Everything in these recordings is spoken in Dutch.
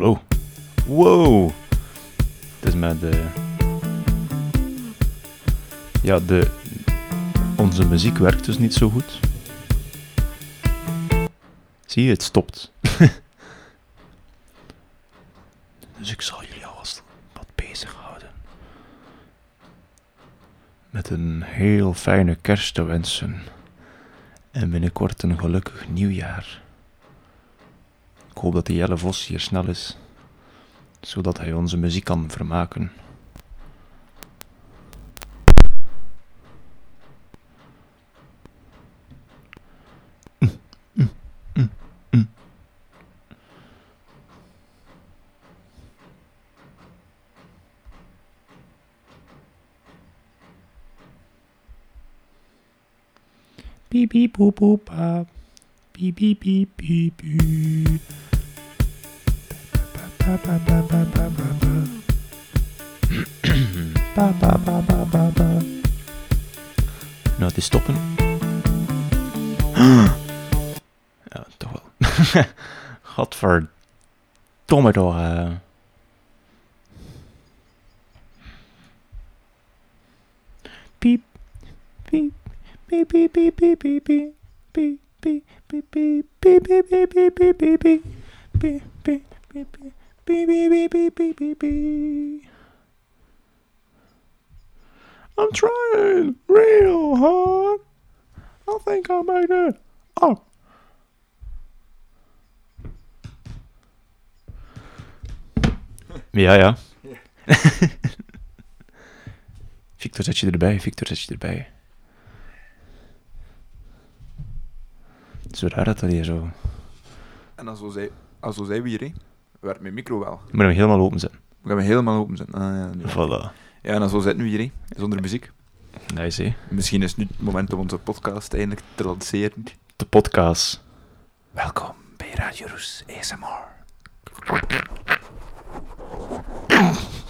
hallo. Wow. Het is met de... Ja, de... Onze muziek werkt dus niet zo goed. Zie je, het stopt. dus ik zal jullie alvast wat bezighouden. Met een heel fijne kerst te wensen. En binnenkort een gelukkig nieuwjaar. Hoop dat die Jelle Vos hier snel is, zodat hij onze muziek kan vermaken. Beep beep boop boop ba. Beep beep beep Nou, het is stoppen. Ja, toch wel. Gadverdomme toch. eh. Piep, piep. Beep beep beep beep beep beep beep beep beep beep beep beep beep Beep beep beep beep beep beep beep I'm trying real hard. I think I made it. Oh. Ja, ja. Victor, zet je erbij. Victor, zet je erbij. Het is zo raar dat dat hier zo... En als we zijn we hier werkt mijn micro wel. Je moet hem helemaal openzetten. We gaan hem helemaal open zetten. Ah, ja. Voilà. ja, en dan zo zitten we hier, hè, zonder muziek. Nice, hè? Misschien is het nu het moment om onze podcast eindelijk te lanceren. De podcast. Welkom bij Radio Roes ASMR.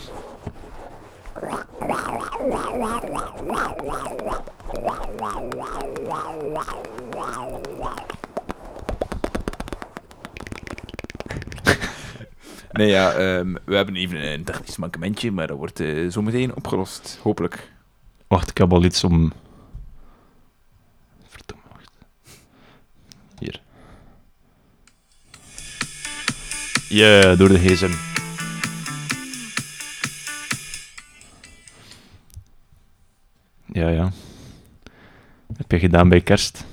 Nee, ja, ehm, we hebben even een technisch mankementje, maar dat wordt eh, zo meteen opgelost, hopelijk. Wacht, ik heb al iets om... Verdomme, wacht. Hier. Ja, door de gsm. Ja, ja. Heb je gedaan bij kerst?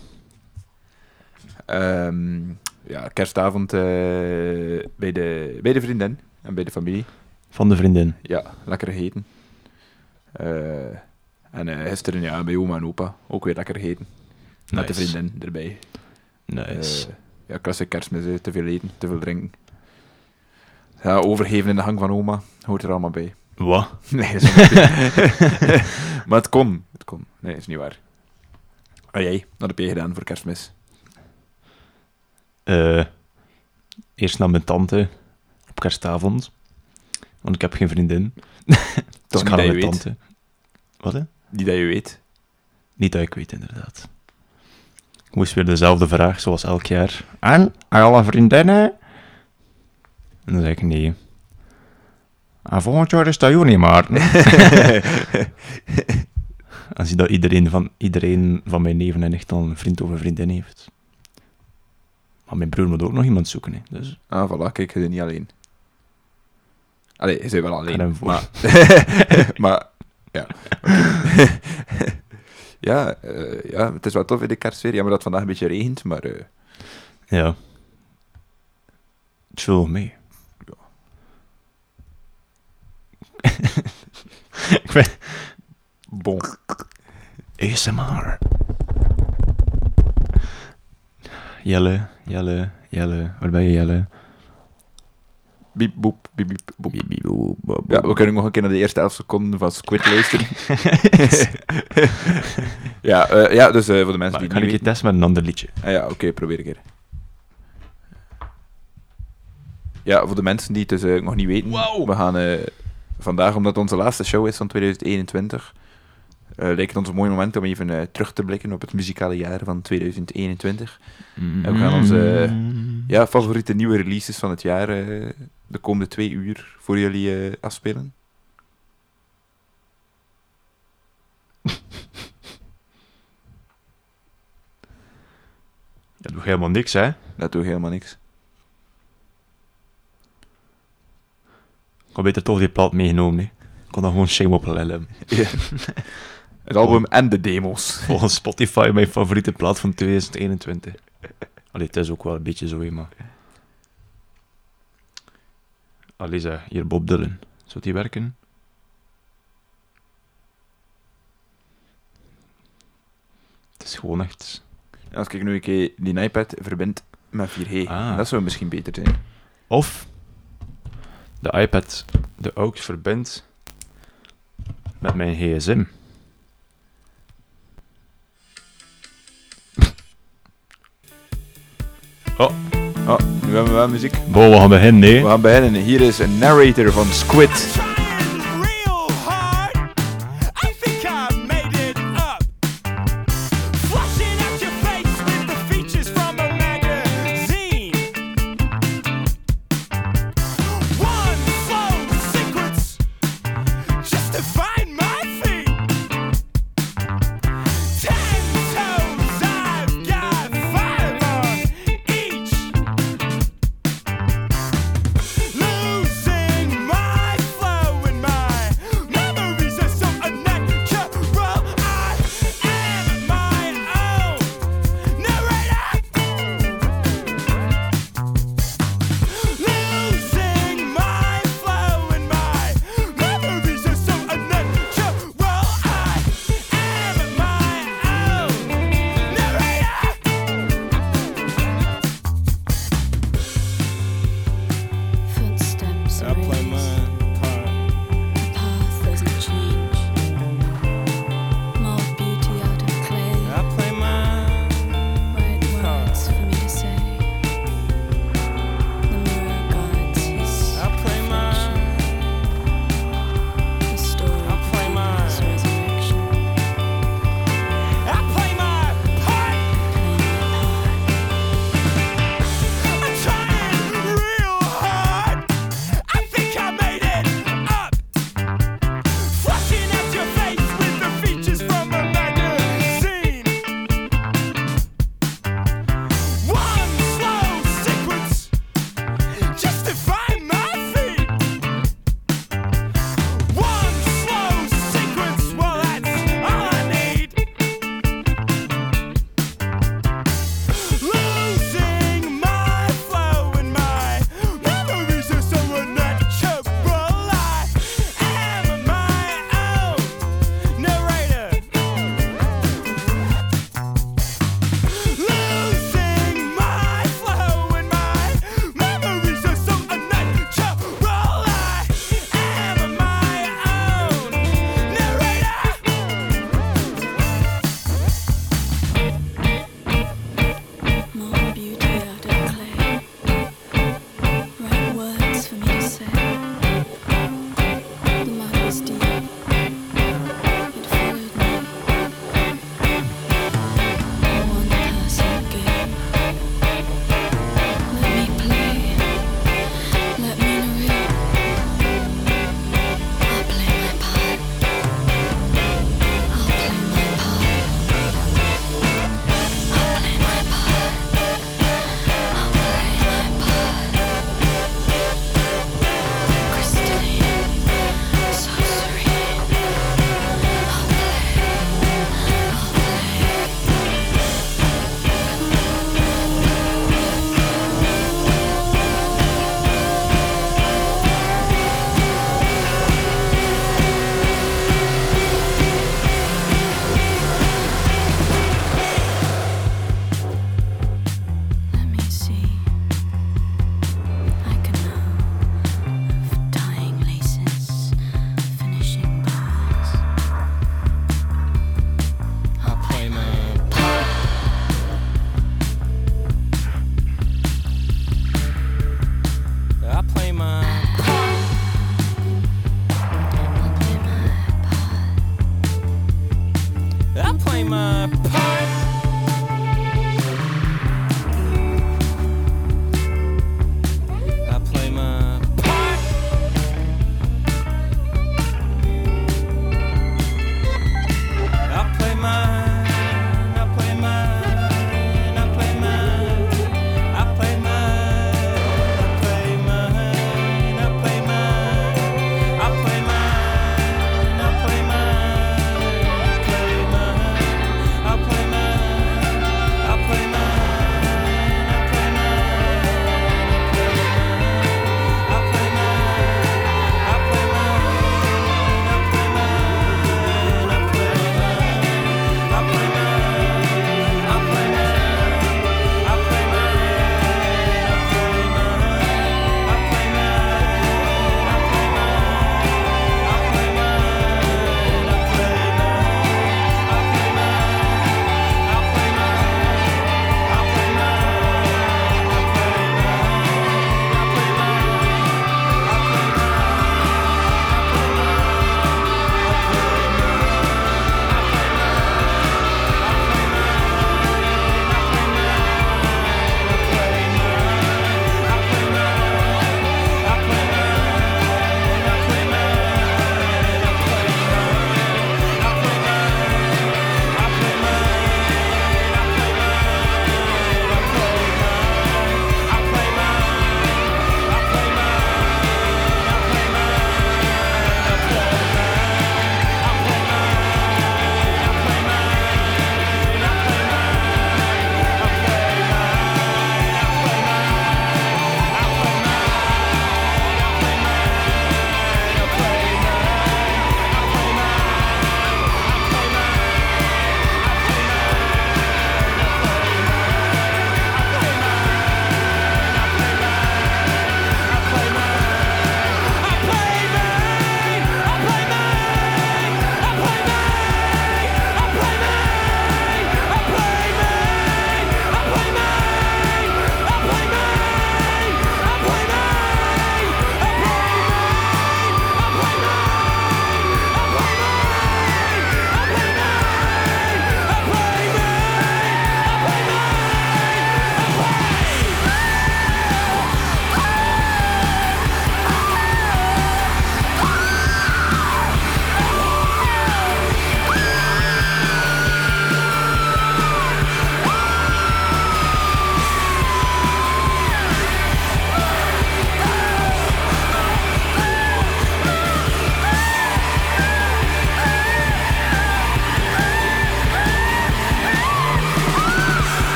Ehm, ja, kerstavond eh, bij, de, bij de vriendin en bij de familie. Van de vriendin. Ja, lekker gegeten. Eh, en eh, gisteren ja, bij oma en opa ook weer lekker gegeten. Met de vriendin erbij. Nice. Eh, ja, klassiek kerstmis, te veel eten, te veel drinken. Ja, overgeven in de hang van oma hoort er allemaal bij. Wat? Nee, is niet. maar het kon. Het kon. Nee, is niet waar. En jij, wat heb jij gedaan voor kerstmis? Eh, eerst naar mijn tante op kerstavond. Want ik heb geen vriendin. dus ik niet ga naar mijn weet. tante. Wat hè? Die dat je weet. Niet dat ik weet, inderdaad. Ik moest weer dezelfde vraag, zoals elk jaar. En? Alle vriendinnen? En dan zei ik nee. En volgend jaar is dat juni, Maarten. en zie dat iedereen van, iedereen van mijn neven en nicht al een vriend of een vriendin heeft. Maar mijn broer moet ook nog iemand zoeken, hè. Dus Ah, voilà, kijk, je bent niet alleen. Allee, je bent wel alleen. Maar, maar ja. ja, eh, ja, het is wel tof in de kerstfeer. Jammer dat het vandaag een beetje regent, maar eh, ja. Wel mee. ik ben... bon. ASMR. Jelle, Jelle, Jelle. Waar ben je, Jelle? Biep, boep, biep, biep, boep. Biep, biep, boep, boep, Ja, we kunnen nog een keer naar de eerste 11 seconden van Squid luisteren. ja, eh, ja, dus eh, voor de mensen Maar die kan ik je testen met een ander liedje? Ah, ja, oké, probeer een keer. Ja, voor de mensen die het dus eh, nog niet weten, Wow. we gaan vandaag, omdat het onze laatste show is van 2021, eh lijkt het ons een mooi moment om even eh, terug te blikken op het muzikale jaar van 2021. En we gaan onze ja, favoriete nieuwe releases van het jaar eh, de komende twee uur voor jullie afspelen? Dat doet helemaal niks, hè? Dat doet helemaal niks. Ik had beter toch die plaat meegenomen, hè. Ik kon dan gewoon shame op lellen. Ja. Het album en de demos. Volgens Spotify mijn favoriete plaat van 2021. Allee, het is ook wel een beetje zo, maar... Allee, zeg, hier Bob Dylan. Zou die werken? Het is gewoon echt... Als ik nu een keer die iPad verbind met 4G, Ah. dat zou misschien beter zijn. Of de iPad de AUX verbindt met mijn gsm. Oh, Oh, nu hebben we wel muziek. bo, we gaan beginnen, nee. We gaan beginnen. Hier is een narrator van Squid.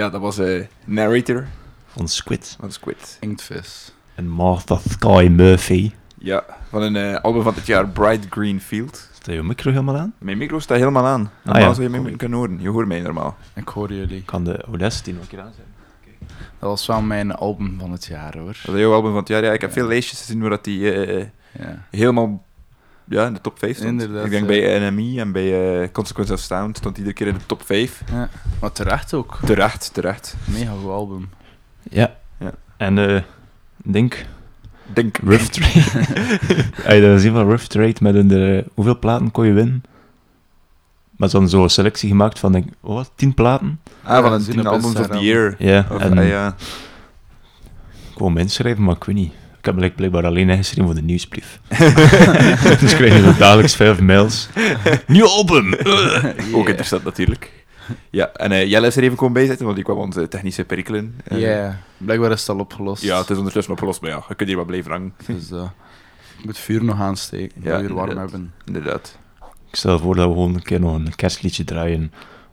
Ja, dat was eh narrator Van Squid. van Squid. Inktvis. En Martha Sky Murphy. Ja, van een eh, album van dit jaar, Bright Green Field. Staat je micro helemaal aan? Mijn micro staat helemaal aan. Normaal ja. zou je mij kunnen horen. Je hoort mij normaal. Ik hoor jullie. Ik kan de Audacity nog een keer aanzetten. Dat was wel mijn album van het jaar hoor. Dat is jouw album van het jaar. Ja, ik heb Ja. veel lijstjes gezien waar dat die eh, Ja. helemaal ja, in de top 5 stond. Inderdaad, ik denk ja. bij NME en bij eh, Consequence of Sound stond iedere keer in de top 5. ja. Maar terecht ook. Terecht, terecht. Mega goed album. Ja. Ja. En eh denk, Denk. Rough Trade. Heb je dat gezien van Rough Trade met een, eh, hoeveel platen kon je winnen? Maar ze hadden zo'n selectie gemaakt van, denk, oh, wat, tien platen? Ah, van een Zien 10 op albums of the year. Ja, Of, en ah, ja. ik wou mensen schrijven, maar ik weet niet. Ik heb blijk- blijkbaar alleen ingeschreven voor de nieuwsbrief. dus krijg je dagelijks vijf mails. Nieuw album! Ook interessant natuurlijk. Ja, en eh, Jelle is er even komen bijzetten, want die kwam onze technische perikelen. Ja, Eh, blijkbaar is het al opgelost. Ja, het is ondertussen opgelost, maar ja, je kunt hier wat blijven hangen. Dus eh, ik moet het vuur nog aansteken. Ja, weer warm hebben. Inderdaad. Ik stel voor dat we gewoon een keer nog een kerstliedje draaien.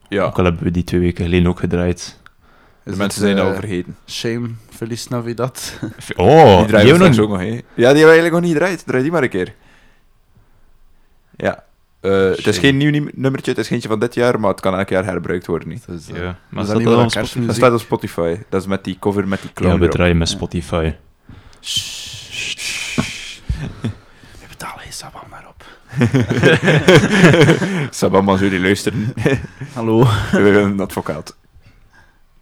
Ja, Ook al hebben we die twee weken geleden ook gedraaid. De Is mensen het, zijn eh, al vergeten. Shame, Feliz Navidad. Oh, die draaien we hebben nog- ook nog, hè. Ja, die hebben we eigenlijk nog niet gedraaid. Draai die maar een keer. Ja. Eh, het is geen nieuw nie- nummertje, het is geentje van dit jaar, maar het kan elk jaar herbruikt worden. Niet? Dus, eh, Ja, maar dat op staat op Spotify. Dat is met die cover met die clown Ja, we draaien met Spotify. We betalen geen sabam daarop. Sabam, als jullie luisteren, Hallo. we willen een advocaat.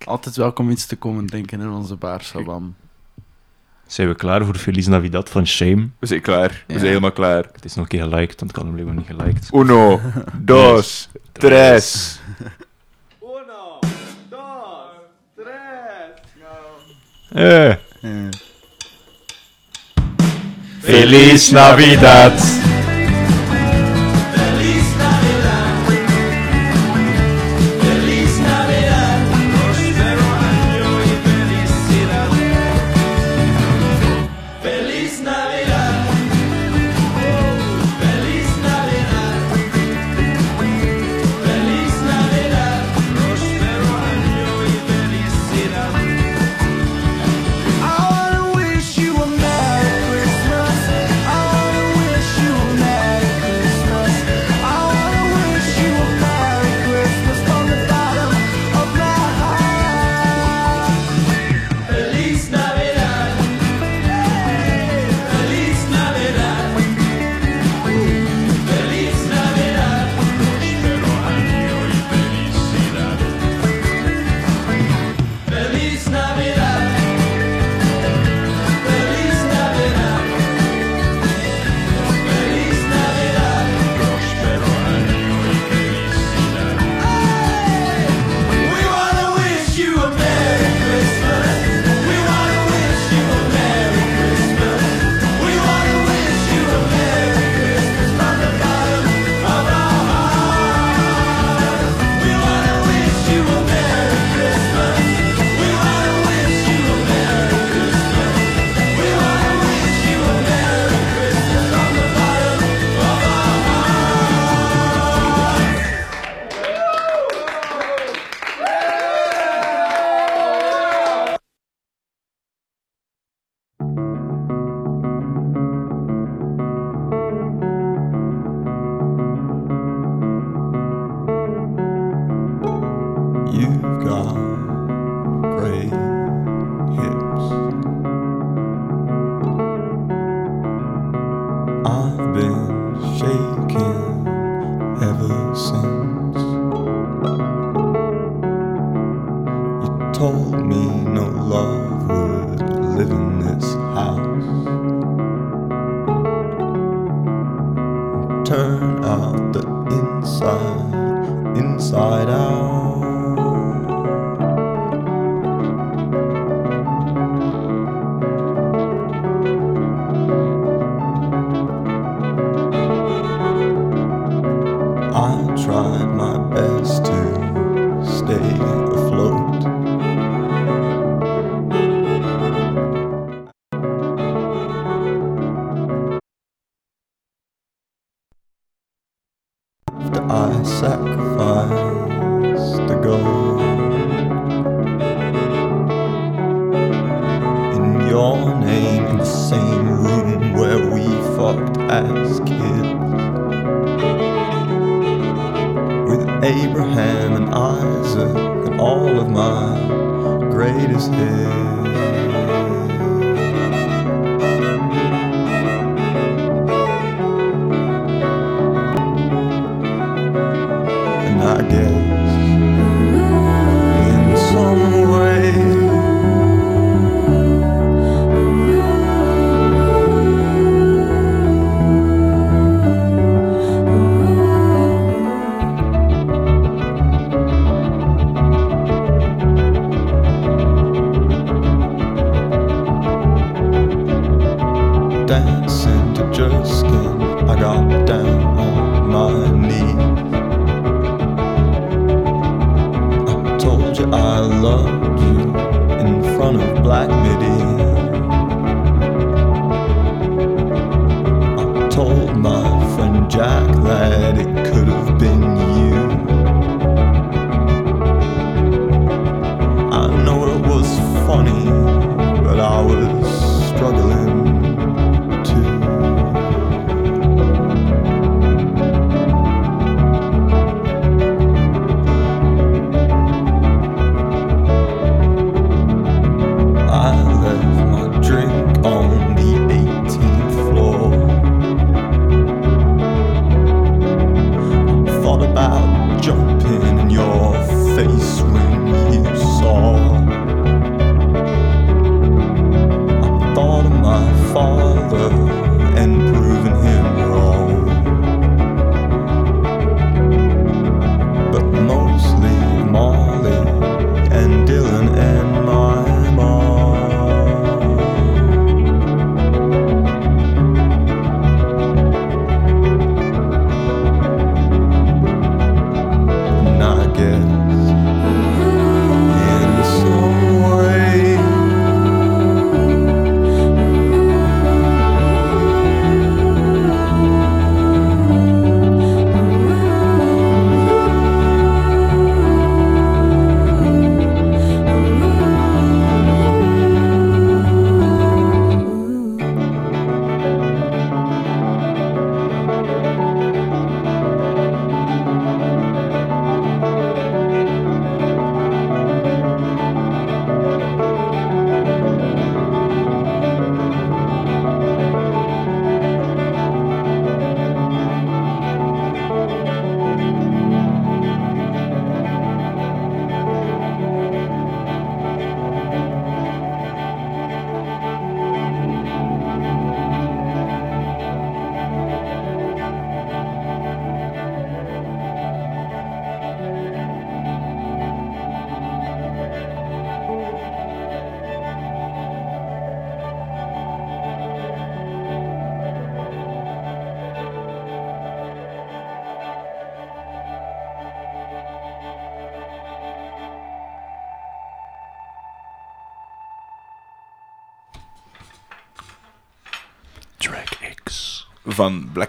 Altijd welkom iets te komen drinken in onze bar, sabam. Zijn we klaar voor Feliz Navidad van Shame? We zijn klaar. We zijn helemaal klaar. Het is nog een keer geliked, want ik had hem blijkbaar niet geliked. Uno, dos, tres. Eh. Ja. Feliz Navidad! I wanna wish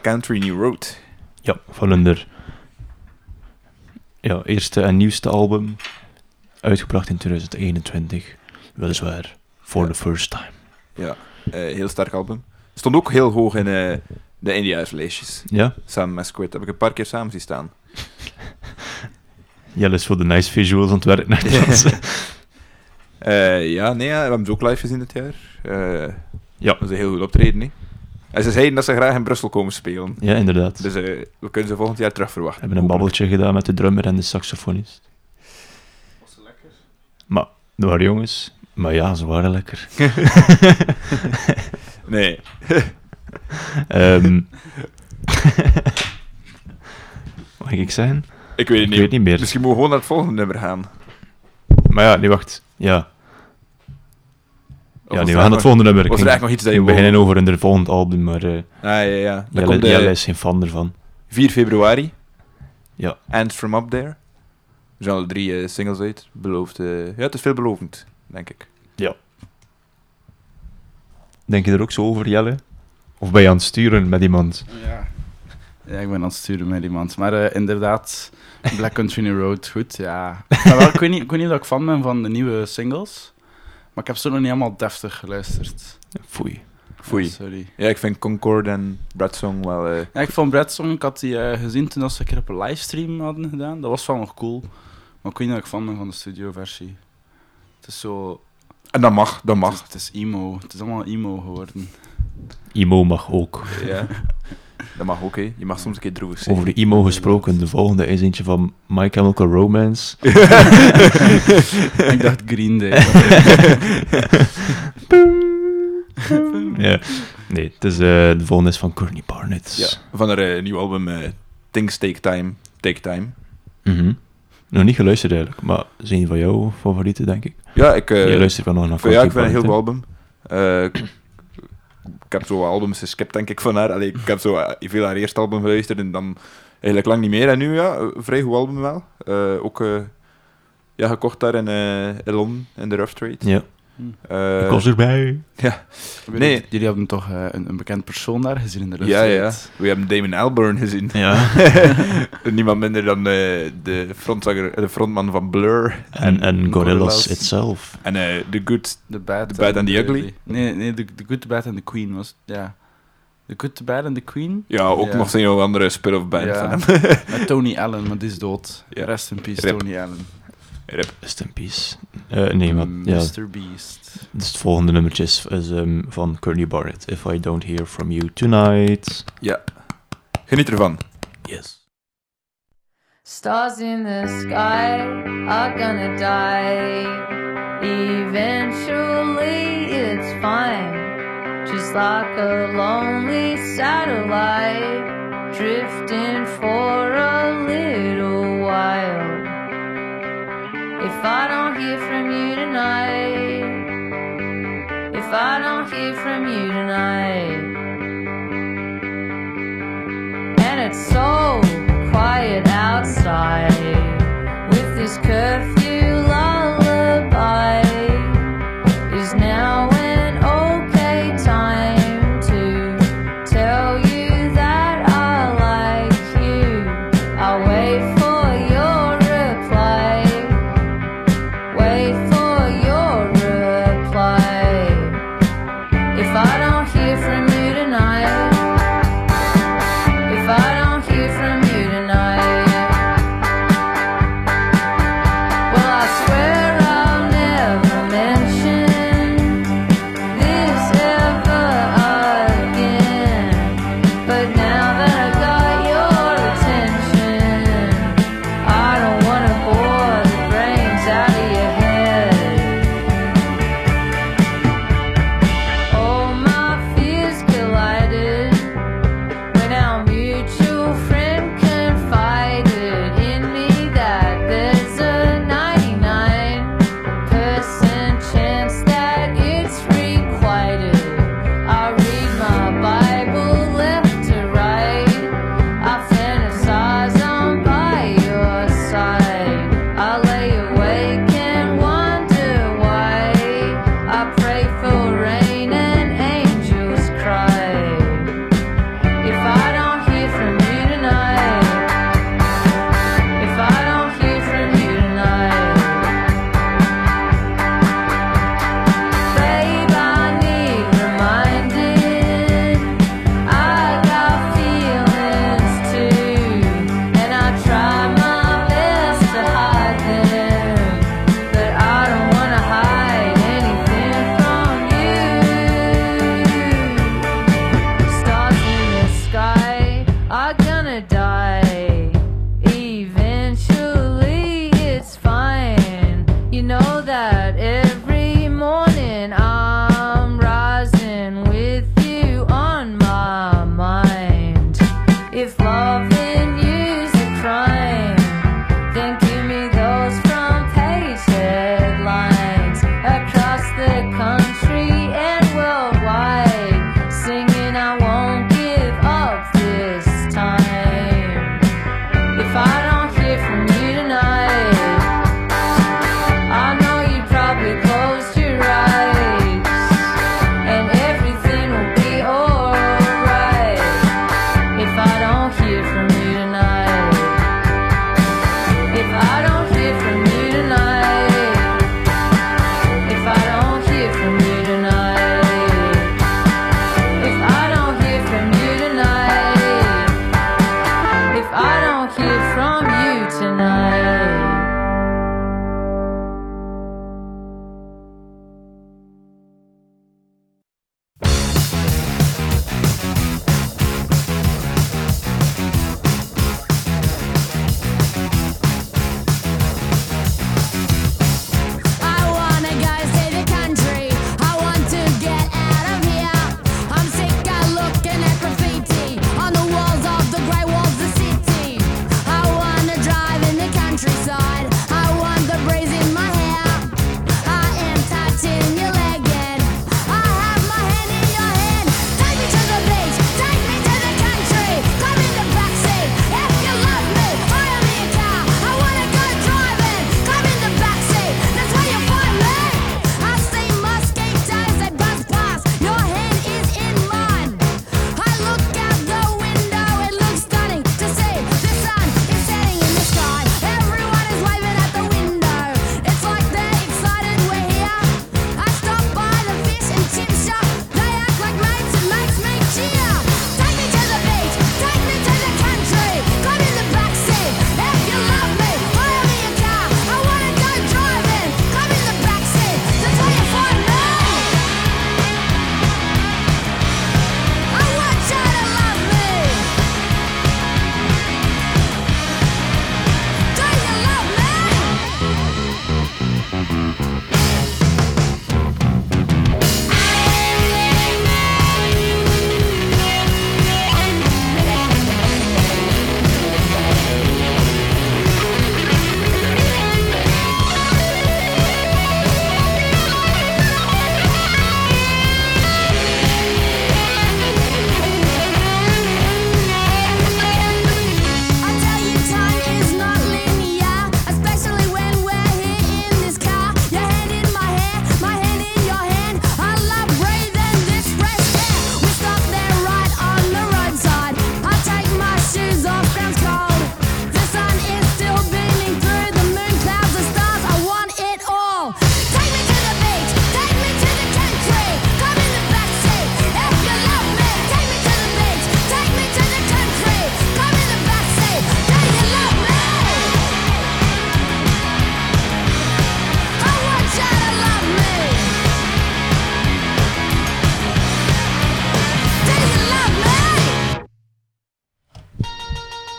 Country New Road. Ja, van hun ja, eerste en nieuwste album. Uitgebracht in 2021. Weliswaar. For Ja. the first time. Ja, eh, heel sterk album. Stond ook heel hoog in eh, de India's-lijstjes. Ja, Samen met Squid. Heb ik een paar keer samen zien staan. Jelle is voor de nice visuals aan het werk naar Eh, ja, nee, we hebben ze ook live gezien dit jaar. Ja. Dat is een heel goed optreden, hè. En ze zeiden dat ze graag in Brussel komen spelen. Ja, inderdaad. Dus eh, we kunnen ze volgend jaar terug verwachten. We hebben een babbeltje gedaan met de drummer en de saxofonist. Was ze lekker? Maar, dat waren jongens. Maar ja, ze waren lekker. Nee. Ehm Mag ik zeggen? Ik weet het Ik niet. weet niet meer. Misschien moeten we gewoon naar het volgende nummer gaan. Maar ja, nee, wacht. Ja, ja nee, we gaan het volgende nummer. Ik Was er ging- eigenlijk nog iets dat je ging beginnen over een volgend album, maar eh Ah, ja, ja. Dat Jelle, komt Jelle is geen fan ervan. 4 februari. Ja. And From Up There. Er zijn al drie eh, singles uit. Beloofd, eh, ja, het is veelbelovend, denk ik. Denk je er ook zo over, Jelle? Of ben je aan het sturen met iemand? Ja. ja, ik ben aan het sturen met iemand. Maar eh, inderdaad, Black Country New Road, goed, ja. Maar wel, ik, weet niet, ik weet niet dat ik fan ben van de nieuwe singles. Maar ik heb ze nog niet helemaal deftig geluisterd. Foei. Foei. Sorry. Ja, ik vind Concord en Brad Song wel... eh, Ja, ik vond Brad Song, ik had die eh, gezien toen ze een keer op een livestream hadden gedaan. Dat was wel nog cool. Maar ik weet niet wat ik vond van de studioversie. Het is zo... En dat mag, dat Het mag. is, het is emo. Het is allemaal emo geworden. Emo mag ook. Ja. Dat mag ook, hè. Je mag soms een keer droevig zijn. Over de emo gesproken, de volgende is eentje van My Chemical Romance. ik dacht Green Day. ja. Nee, het is, eh, de volgende is van Courtney Barnett. Ja, van haar eh, nieuwe album eh, Things Take Time. Take Time. Mhm. Nog niet geluisterd eigenlijk, maar is een van jouw favorieten, denk ik. Ja, ik... eh, Je luistert wel nog naar ja, ik vind een heel goed album. Ik, heb zo albums geskipt, denk ik, van haar. Allee, ik heb zo eh, veel haar eerste album geluisterd en dan eigenlijk lang niet meer. En nu, ja, vrij goed album wel. Eh, ook eh, ja, gekocht daar in, eh in in de Rough Trade. Ja, Eh, ik was erbij. Nee. Jullie hebben toch eh, een, een bekend persoon daar gezien in de ja, ja. luchtvaart? We hebben Damon Albarn gezien. Ja. Niemand minder dan eh, de, frontzanger, de frontman van Blur. En, en Gorillaz Gorillaz. itself. En eh The Good... The Bad, The Bad and the Ugly? Nee, nee the, the Good, The Bad and the Queen was... Ja. The Good, The Bad and the Queen? Ja, ook Ja. nog heel andere spin-off band Ja. van hem. Met Tony Allen, maar die is dood. Ja. Rest in peace, Rip. Tony Allen. Rip. Rest in peace. Eh, nee, maar ja, Mr. Beast. dus het volgende nummertje is, is, ehm, van Courtney Barnett. If I don't hear from you tonight. Ja. Geniet ervan. Yes. Stars in the sky are gonna die. Eventually, it's fine. Just like a lonely satellite drifting for a little while. If I don't hear from you tonight, if I don't hear from you tonight. and it's so quiet outside with this curfew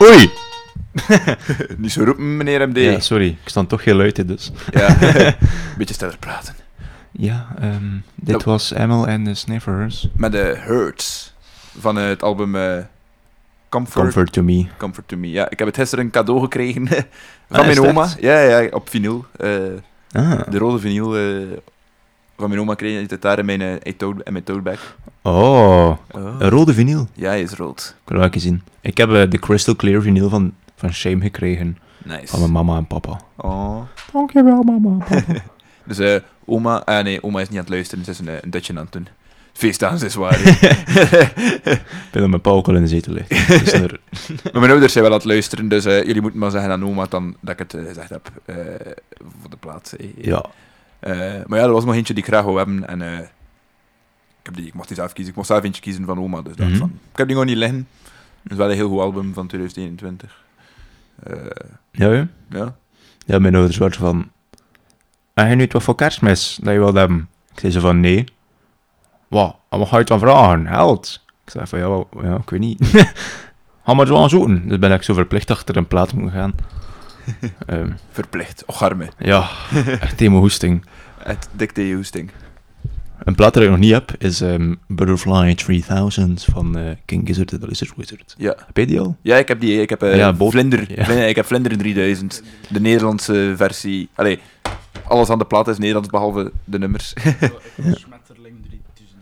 Oei! Niet zo roepen, meneer MD. Ja, sorry. Ik sta toch heel luid, hè, dus. Ja. Beetje sneller praten. Ja, ehm, dit Dat- was Emil en de Sniffers. Met de Hurts van het album eh, Comfort, Comfort to me. Comfort to Me. Ja, ik heb het gisteren een cadeau gekregen van Ah, mijn oma. Ja, ja, op vinyl. Eh, Ah. de rode vinyl eh, van mijn oma kreeg ik het daar in mijn, eh, in mijn toadbag. Oh, Oh. een rode vinyl. Ja, hij is rood. Ik wil wel even zien. Ik heb eh, de Crystal Clear vinyl van, van Shame gekregen. Nice. Van mijn mama en papa. Oh. Dankjewel, mama en papa. Dus eh, oma... Ah nee, oma is niet aan het luisteren. Ze is een, een dutje aan het doen. Feestdagen is waar. Ik ben dat mijn pa ook al in de zetel ligt. Dus er- maar mijn ouders zijn wel aan het luisteren. Dus eh, jullie moeten maar zeggen aan oma dan, dat ik het gezegd heb. eh, voor de plaats. ja. Eh, maar ja, er was nog eentje die ik graag wou hebben. En eh, ik, heb die, ik mocht die zelf kiezen. Ik mocht zelf eentje kiezen van oma. Dus dacht Mhm. van, ik heb die gewoon niet liggen. Het is wel een heel goed album van 2021. Eh, Ja, ja. ja. Ja, mijn ouders waren van... En je nu wat voor kerstmis dat je wilt hebben? Ik zei ze van, nee. Wat? En wat ga je het dan vragen? Geld? Ik zei van, ja, ja ik weet niet. Ga maar zo aan zoeken. Dus ben ik zo verplicht achter een plaat moeten gaan. Ehm, Verplicht. Och, arme. ja, echt hoesting. Het dikte hoesting. Een plaat dat ik nog niet heb is ehm, Butterfly 3000 van eh, King Gizzard en the Lizard Wizard. Ja. Heb je die al? Ja, ik heb die. Ik heb eh, Ja, Bolt- Vlinder. ja. Vlinder- Ik heb Vlinder 3000. De Nederlandse versie. Allee, alles aan de plaat is Nederlands behalve de nummers. Schmetterling 3000.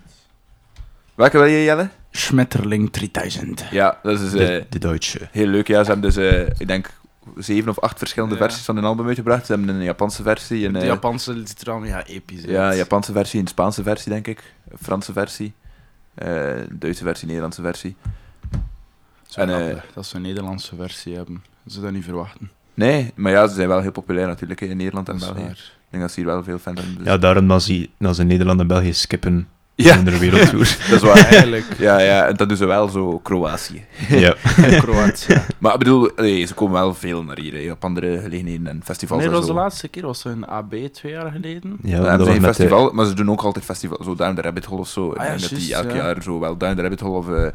Welke wil je, Jelle? Schmetterling 3000. Ja, dat is De, eh, de Duitse. heel leuk. Ja, ze hebben dus, eh, ik denk, zeven of acht verschillende Ja. versies van hun album uitgebracht. Ze hebben een Japanse versie, een De eh, Japanse ziet er allemaal ja, episch uit. ja, Japanse versie, een Spaanse versie, denk ik. Een Franse versie. eh, Duitse versie, Nederlandse versie. En, eh, dat ze een Nederlandse versie hebben. Ze dat niet verwachten. Nee, maar ja, ze zijn wel heel populair natuurlijk in Nederland en België. Ik denk dat ze hier wel veel fans hebben. dus- Ja, daarom dat ze, dat ze Nederland en België skippen ja, in de wereldtour. dat is waar. Eigenlijk. Ja, ja, en dat doen ze wel zo, Kroatië. ja. Kroatië. Maar ik bedoel, allee, ze komen wel veel naar hier, hè, op andere gelegenheden en festivals Nee, dat en was de laatste keer. was een AB twee jaar geleden. Ja, dat was een de- festival, maar ze doen ook altijd festival, zo Down the Rabbit Hole of zo. Ah ja, denk dat die juist, elk ja. jaar zo wel Down the Rabbit Hole of eh,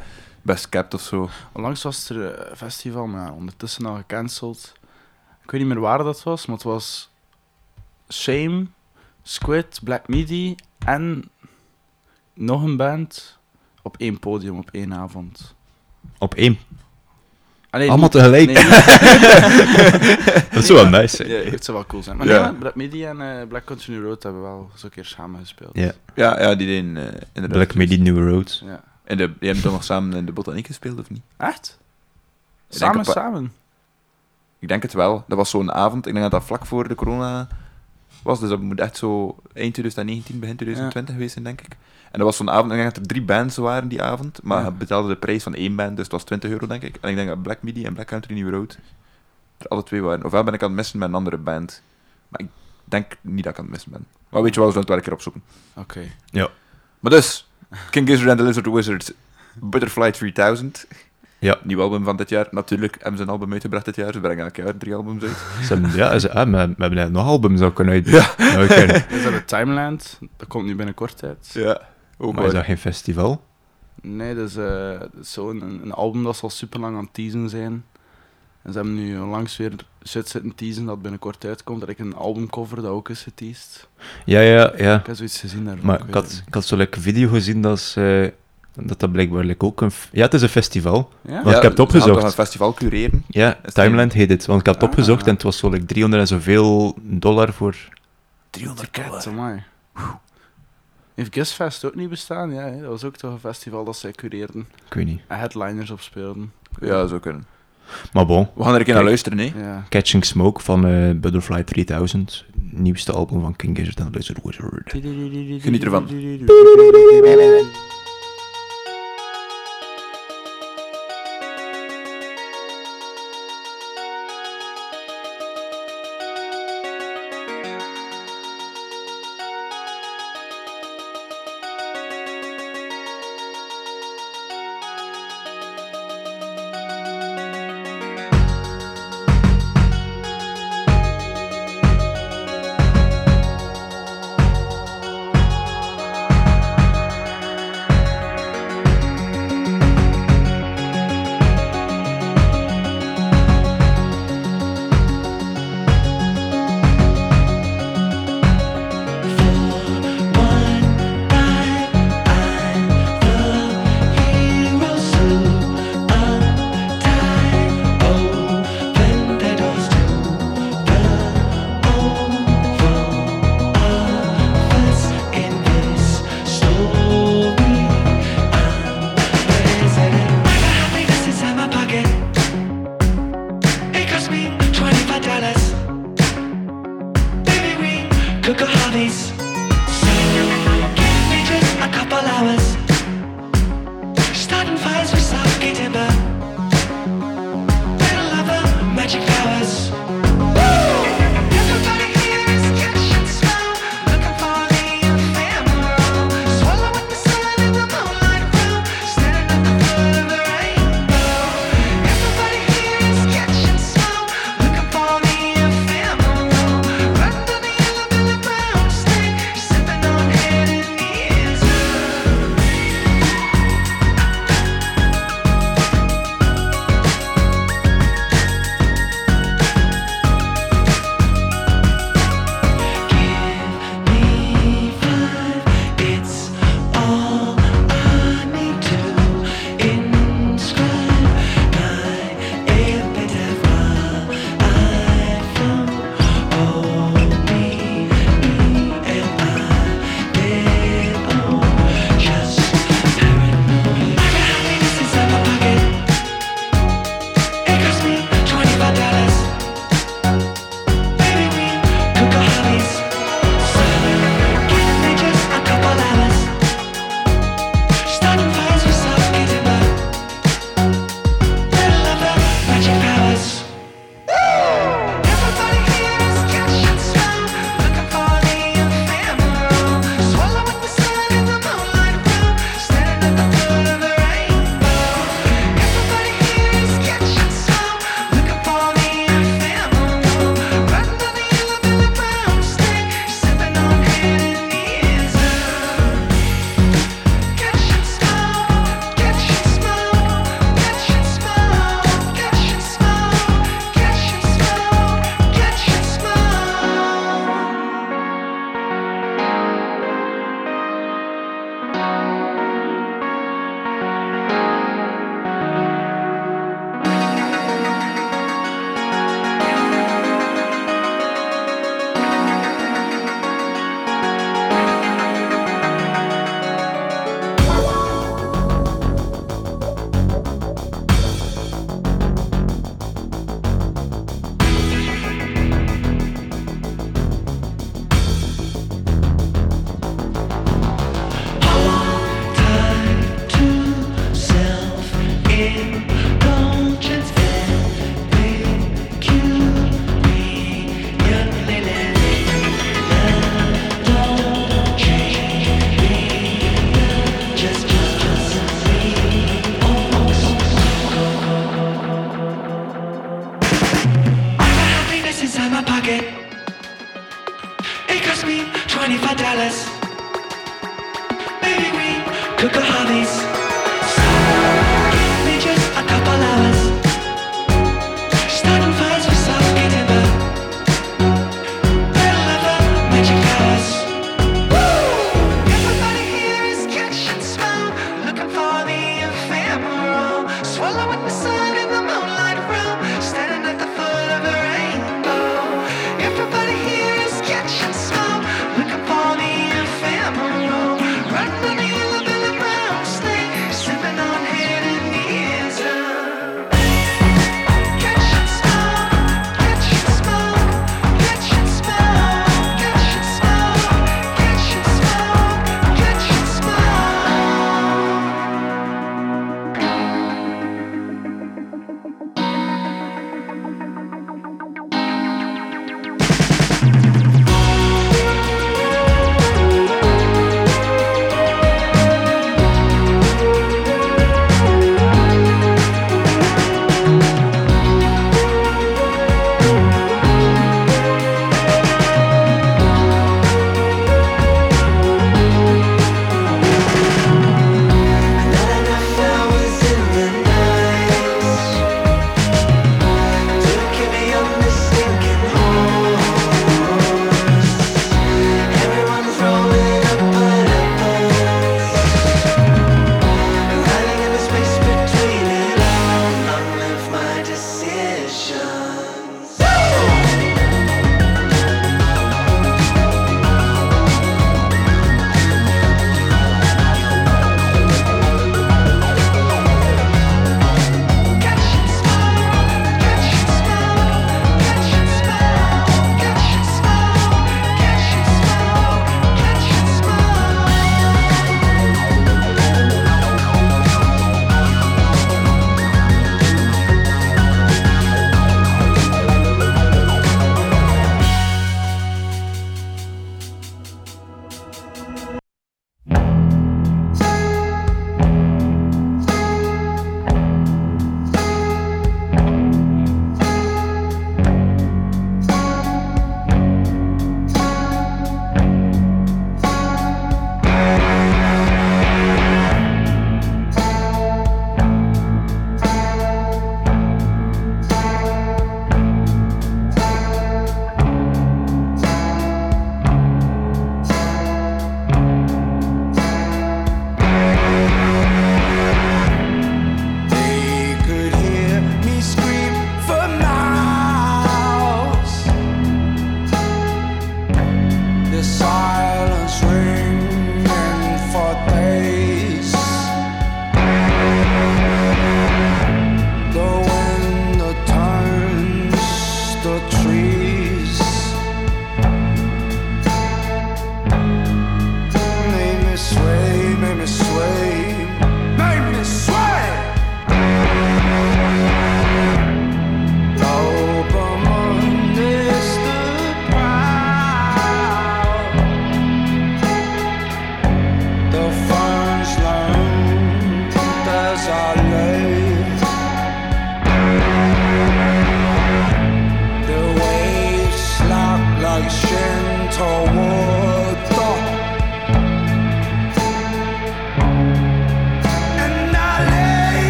Best Kept of zo. Onlangs was er een festival, maar ja, ondertussen al gecanceld. Ik weet niet meer waar dat was, maar het was Shame, Squid, Black Midi en nog een band op één podium op één avond. Op één. Allee, Allemaal niet- tegelijk. Nee, niet- Dat zou wel nice zijn. ja, het zou wel cool zijn. Maar Ja. ja, Black Midi en eh, Black Country New Road hebben wel een keer samen gespeeld. Ja. Ja, ja die deden eh inderdaad. Black Midi New Road. Ja. En de, die hebben toch nog samen in de Botaniek gespeeld, of niet? Echt? Samen, samen? Ik denk het wel. Dat was zo'n avond, ik denk dat dat vlak voor de corona was, dus dat moet echt zo eind 2019, begin 2020 geweest zijn, denk ik. En dat was zo'n avond, ik denk dat er drie bands waren die avond, maar Ja. je betaalde de prijs van één band, dus het was 20 euro, denk ik. En ik denk dat Black Midi en Black Country New Road er alle twee waren. Ofwel ben ik aan het missen met een andere band. Maar ik denk niet dat ik aan het missen ben. Maar weet je wel, we zullen het wel een keer opzoeken. Oké. Maar dus, King Gizzard and the Lizard Wizard, Butterfly 3000. Ja. Nieuw album van dit jaar. Natuurlijk hebben ze een album uitgebracht dit jaar. Ze brengen elk jaar drie albums uit. Ze hebben, ja, ze, ah, we, we hebben net nog albums ook kunnen uit. Ja. uitbrengen. Is dat de Timeland? Dat komt nu binnenkort uit. Ja. Ook Maar is dat geen festival? Nee, dat is, eh, dat is zo'n een, een album dat zal super lang aan het teasen zijn. En ze hebben nu onlangs weer shit zitten teasen dat binnenkort uitkomt. Dat ik een albumcover dat ook is geteased. Ja, ja, ja. Ik heb zoiets gezien daarvan. Maar ik had, het ik had zo'n like, video gezien dat, ze, dat dat blijkbaar like, ook een... Ja, het is een festival. Ja? Want ik heb het ze opgezocht. toch een festival cureren. Ja, Timeland heet het. Want ik had het Ah. opgezocht en het was zo like, 300 en zoveel dollar voor... 300 Ket, amai. Heeft Guessfest ook niet bestaan? Ja, hè? dat was ook toch een festival dat zij cureerden. Ik weet niet. En headliners opspeelden. Ja, zo kunnen. Maar bon, We gaan er een keer naar luisteren, hè. Ja. Catching Smoke van eh, Butterfly 3000. Nieuwste album van King Gizzard and the Lizard Wizard. Geniet ervan.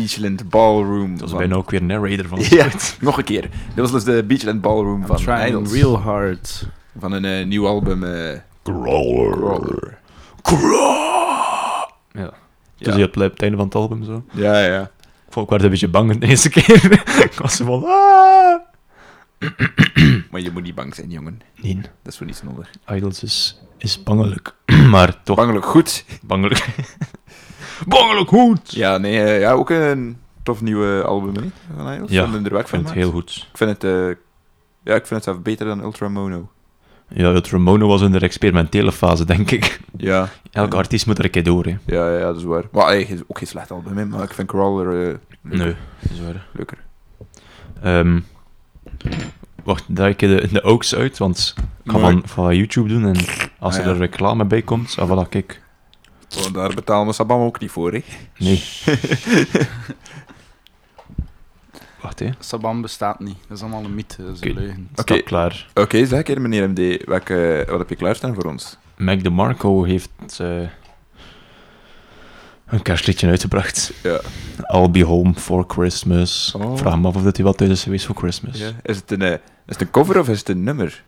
Beachland Ballroom. Dat was van- bijna ook weer narrator van Ja, nog een keer. Dit was dus de Beachland Ballroom I'm van trying Idols. real hard. Van een eh, nieuw album. eh Crawler. Ja. Dus je had op het einde van het album zo. Ja, ja. Ik vond ik werd een beetje bang de eerste keer. ik was zo van... Ah! Maar je moet niet bang zijn, jongen. Nee, Dat is voor niets nodig. Idols is, is bangelijk. maar toch Bangelijk goed. bangelijk. Bangelijk goed! Ja, nee, eh, ja, ook een tof nieuwe album hè, van Idols. Ja, Ik van vind het heel goed. Ik vind het, eh, ja, ik vind het zelf beter dan Ultra Mono. Ja, het Ramono was in de experimentele fase, denk ik. Ja, Elke artiest moet er een keer door, hè. ja, ja, dat is waar. Maar eh, is ook geen slecht album, hè, maar ik vind Crawler eh, leuker. Nee, dat is waar. leuker. Ehm, wacht, draai ik de, de Oaks uit, want ik ga Maar- van, van YouTube doen en als Ah, er ja. reclame bij komt, ah, voilà, kijk. Oh, daar betalen we Sabam ook niet voor, hè. Nee. Wacht, hè. Sabam bestaat niet. Dat is allemaal een mythe. Dat is een Oké. leugen. Klaar. Oké, zeg keer meneer MD, welke, wat heb je klaarstaan voor ons? Mac DeMarco heeft eh, een kerstliedje uitgebracht. Ja. I'll be home for Christmas. Oh. Ik vraag me af of dat hij wel thuis is geweest voor Christmas. ja. Is, het een, eh, is het een cover of is het een nummer?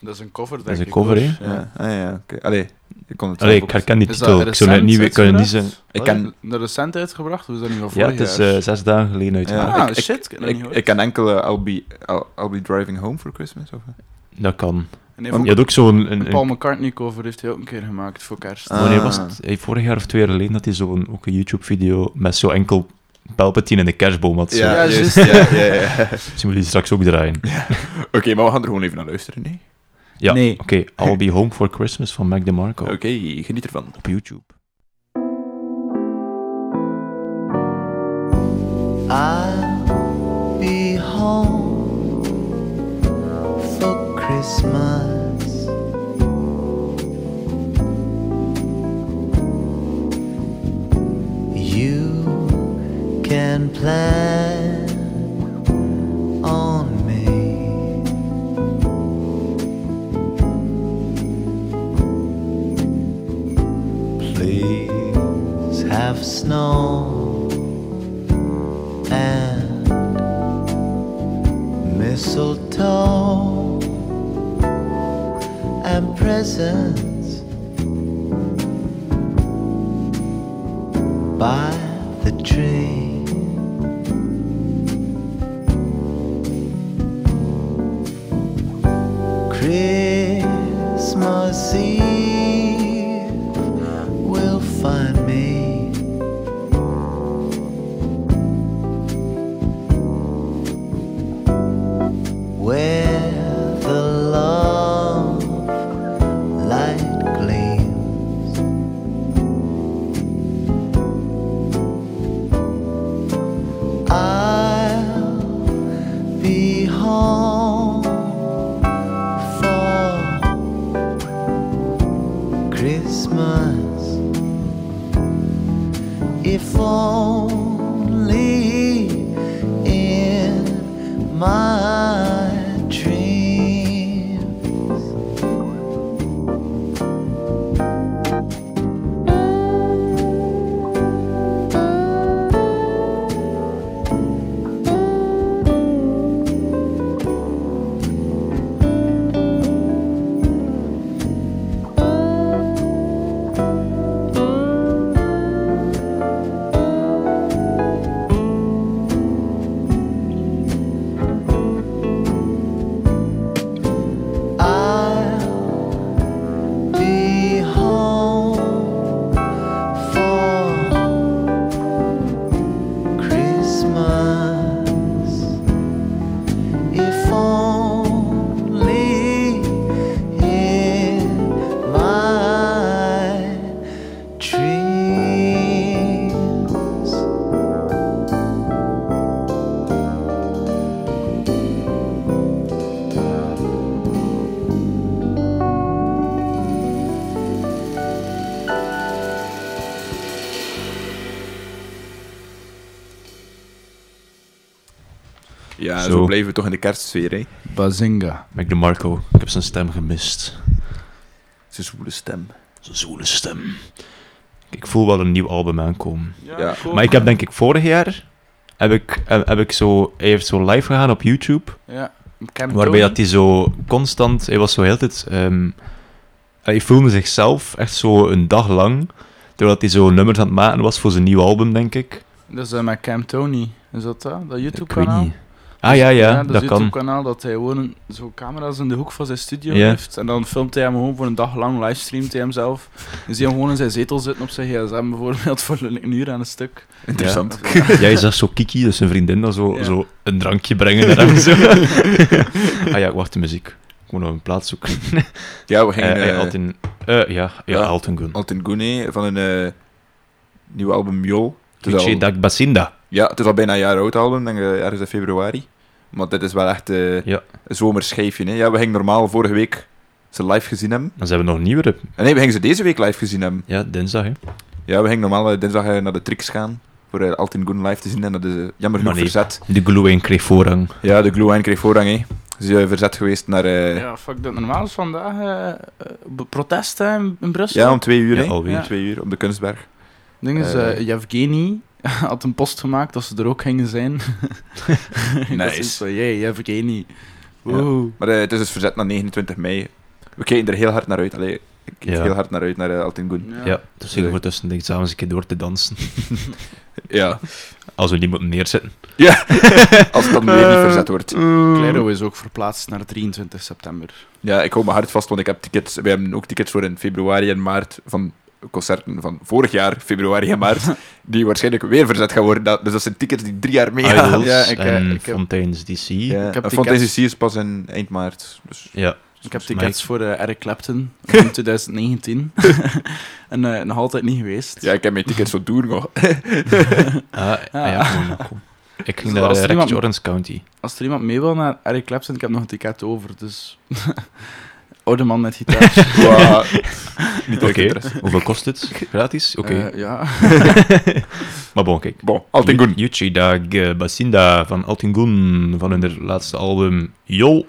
Dat is een cover, denk Dat is een ik, cover, hoor. hè? Ja, ah, ja oké. Allee, ik kon het Allee, ik herken die Is titel. dat Ik zou het niet, kan je niet uitgebracht? zeggen. Ik ken- De recent uitgebracht? Of is dat niet van Ja, het is eh, zes dagen geleden uit. Ja, Ah, ik- shit, ik dat Ik, ken enkel eh, I'll, be, I'll, I'll be driving home for Christmas. Of? Dat kan. En hij had ook zo'n... Een, Paul McCartney cover heeft hij ook een keer gemaakt voor kerst. Ah. wanneer was het? Hey, vorig jaar of twee jaar geleden had hij zo'n ook een YouTube-video met zo enkel Palpatine in de kerstboom had. Zo. Ja, juist. Ja, ja, ja. Misschien moet je die straks ook draaien. Oké, maar we gaan er gewoon even naar luisteren. Nee? Ja, Nee. oké. I'll be home for Christmas van Mac DeMarco. Oké, geniet ervan. Op YouTube. I'll be home for Christmas. You can plan on Please have snow and mistletoe and presents by the tree. Christmas Eve Zo. zo, blijven we toch in de kerstsfeer, hè. Bazinga. Mac DeMarco. Ik heb zijn stem gemist. Zijn zwoele stem. Zijn zoele stem. ik voel wel een nieuw album aankomen. Ja. Maar ik heb denk ik vorig jaar, heb ik, heb, heb ik zo, hij heeft zo live gegaan op YouTube, Ja. Cam waarbij Tony. dat hij zo constant, hij was zo heel de tijd, ehm, hij filmde zichzelf echt zo een dag lang, terwijl hij zo nummers aan het maken was voor zijn nieuw album, denk ik. Dat is eh, met Cam Tony. Is dat dat? Dat Ik weet YouTube-kanaal? niet. Ah ja, ja, dat, dat kan. YouTube-kanaal dat hij gewoon zo camera's in de hoek van zijn studio Ja. heeft. En dan filmt hij hem gewoon voor een dag lang, livestreamt hij hem zelf. Je ziet hem gewoon in zijn zetel zitten op zijn gsm bijvoorbeeld voor een uur aan een stuk. Interessant. Jij zag zo Kiki, dus zijn vriendin, dat zo, Ja. zo een drankje brengen naar hem. Zo. ah ja, wacht, de muziek. Ik moet nog een plaats zoeken. Ja, we gingen... Altin, eh, ja, ja, ja. Altin Gun. Altin Gune van een eh nieuw album al- Luce Dag Basinda. Ja, het is al bijna een jaar oud album, denk ik, eh, ergens in februari. Maar dit is wel echt eh, Ja. een zomerschijfje. Hè. Ja, we gingen normaal vorige week ze live gezien hebben. Maar ze hebben nog een nieuwere. En nee, we gingen ze deze week live gezien hebben. Ja, dinsdag, hè. Ja, we gingen normaal eh, dinsdag naar de Trix gaan voor eh, Altin Gun live te zien. En dat is jammer genoeg nee. verzet. De Glue kreeg voorrang. Ja, de Glue kreeg voorrang. Hè. Ze is eh, verzet geweest naar... eh, ja. Ja, fuck dat. Normaal is vandaag protest hè, in, Brussel. om twee uur. Ja, hè. alweer. Om twee uur op de Kunstberg. ding is, Yevgeny had een post gemaakt dat ze er ook gingen zijn. Nice. Dat is zo, jee, Yevgeny. Wow. Maar eh, het is dus verzet naar 29 mei. We kijken er heel hard naar uit. Allee, ik kijk Ja. heel hard naar uit naar eh, Altin Gun. Ja, dus zeker voor tussen de examens een keer door te dansen. Ja. Als we niet moeten neerzetten. ja. Als het dan weer niet verzet wordt. Clairo is ook verplaatst naar 23 september. Ja, ik hou me hard vast, want ik heb tickets. We hebben ook tickets voor in februari en maart van concerten van vorig jaar, februari en maart, die waarschijnlijk weer verzet gaan worden. Dat- Dus dat zijn tickets die drie jaar meegaan. Ja, ik, eh, en ik heb- Fontaine's DC. Ja, Ik heb tickets- Fantasy is pas in eind maart. Dus Ja. Ik heb tickets voor eh, Eric Clapton in 2019. en eh, nog altijd niet geweest. ja, ik heb mijn tickets zo doen nog. Ah, ah, ja, Monaco. Ik ging Dus naar uh, er iemand- Orange County. Als er iemand mee wil naar Eric Clapton, ik heb nog een ticket over. Dus oude man met gitaar. Wow. Niet Oké, hoeveel kost het? Gratis? Oké. Eh, ja. maar bon, kijk. Bon, Altin Gun. Yuchi Dag eh, Basinda van Altingun van hun laatste album Yo.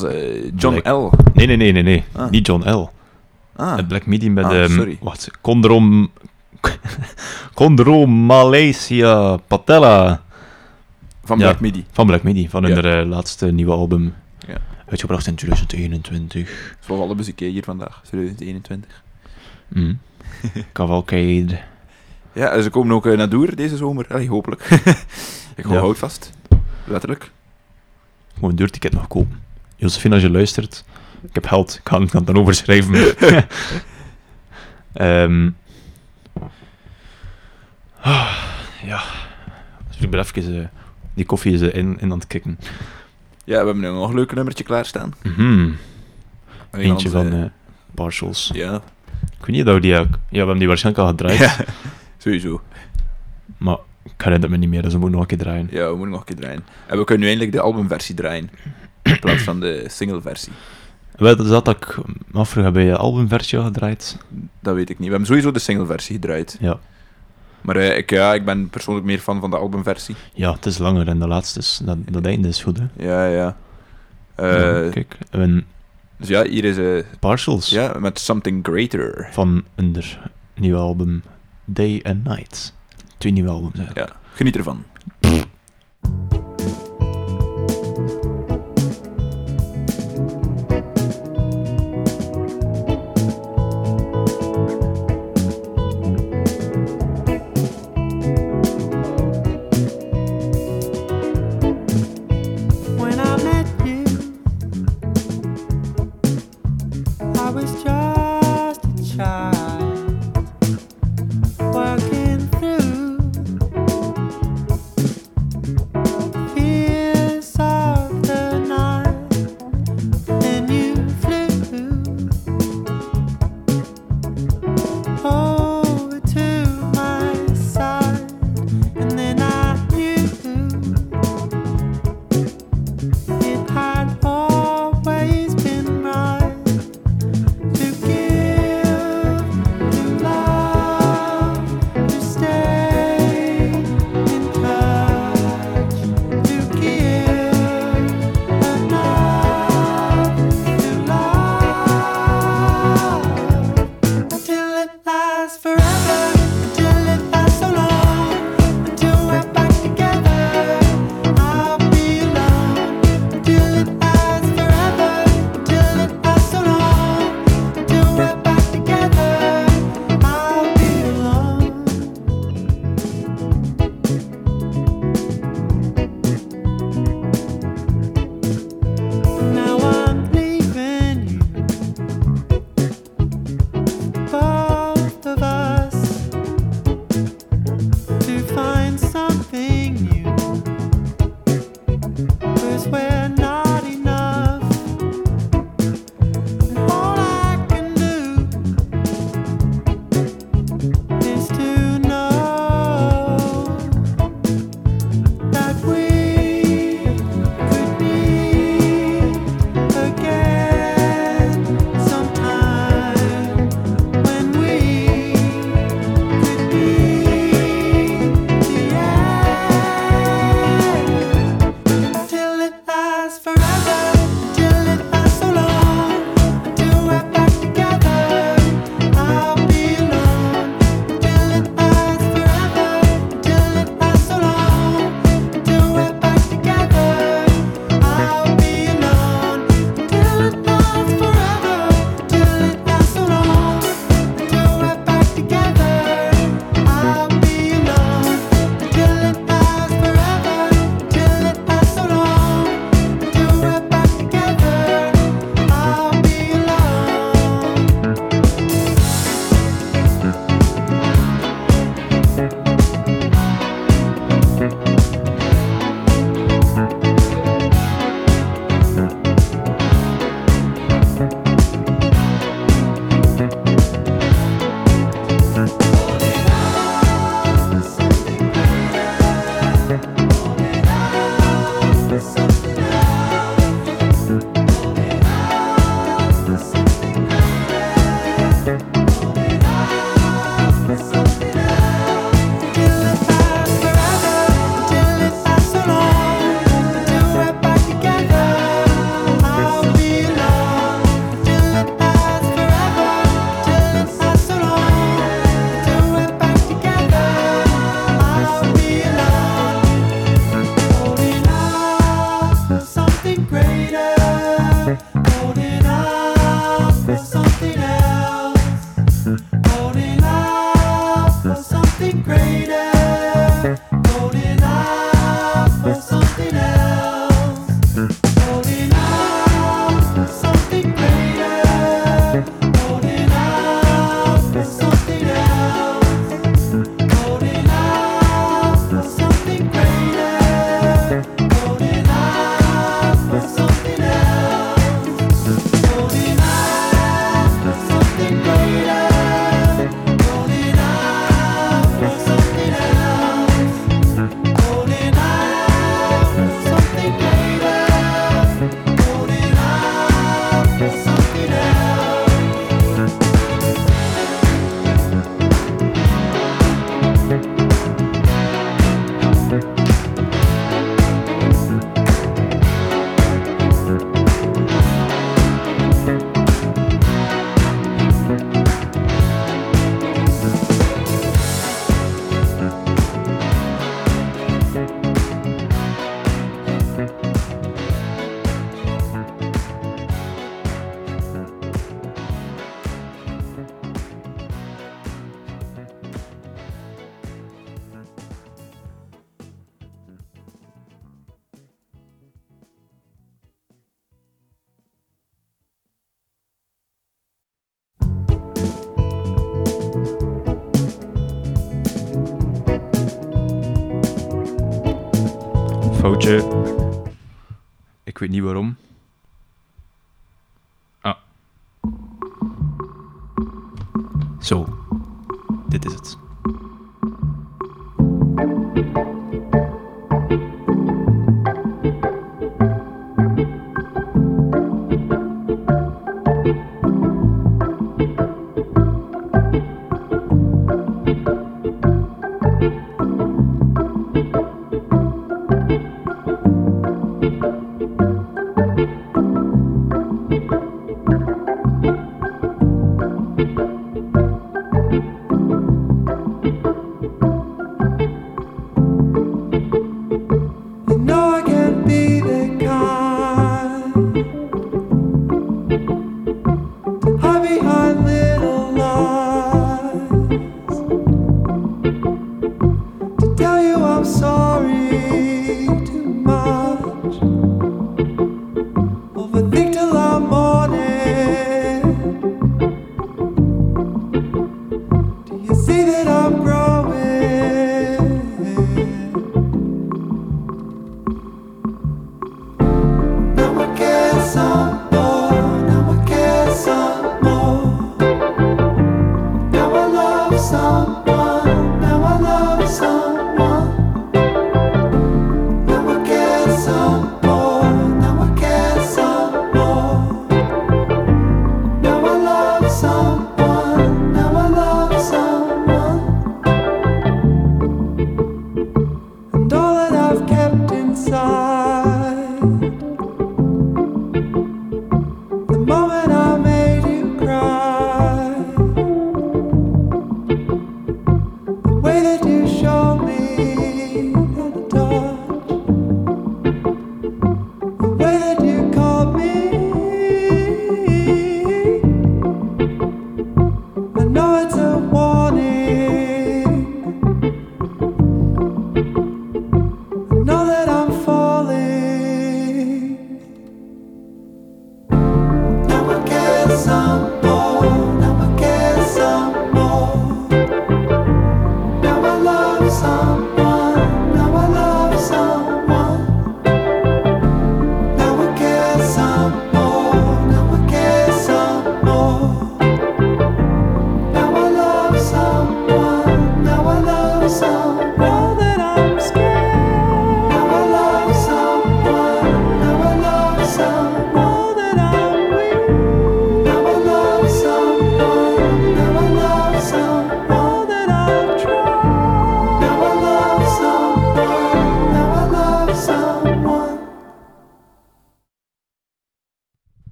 Was eh, John Black- L. Nee, nee, nee, nee, nee. Ah. Niet John L. Ah, Het Black Midi met... Ah, ehm, sorry. Wacht, Condrom... Condro Malaysia Patella. Van Ja. Black Midi. Van Black Midi, van hun eh, laatste nieuwe album. Ja. Uitgebracht in 2021. Zoals alle muziek hier vandaag, 2021. Mm. Cavalcade. Ja, ze komen ook eh, naar Doer deze zomer. Allee, hopelijk. ik hou Ja. hout vast. Letterlijk. Gewoon een deurticket nog kopen. Josephine, als je luistert, ik heb geld, ik kan ik kan het dan overschrijven. Ehm ah, ja. Dus ik ben even, eh, die koffie is eh, in, in aan het kicken. Ja, we hebben nu nog een leuk nummertje klaarstaan. Mhm. En Eentje van eh, eh Partials. Ja. Ik weet niet dat we die... Ja, we hebben die waarschijnlijk al gedraaid. ja, sowieso. Maar ik herinner me niet meer, dus we moeten nog een keer draaien. Ja, we moeten nog een keer draaien. En we kunnen nu eindelijk de albumversie draaien. In plaats van de singleversie. Wel, dat is dat dat ik me afvroeg, heb je de albumversie al gedraaid? Dat weet ik niet. We hebben sowieso de singleversie gedraaid. Ja. Maar eh, ik, ja, ik ben persoonlijk meer fan van de albumversie. Ja, het is langer en de laatste is... Dat, dat einde is goed, hè. Ja, ja. Eh, Ja, kijk, en dus ja, hier is eh Partials ja, met Something Greater. van hun nieuwe album Day and Night. Twee nieuwe albums, eigenlijk. Ja, geniet ervan. Weet niet waarom.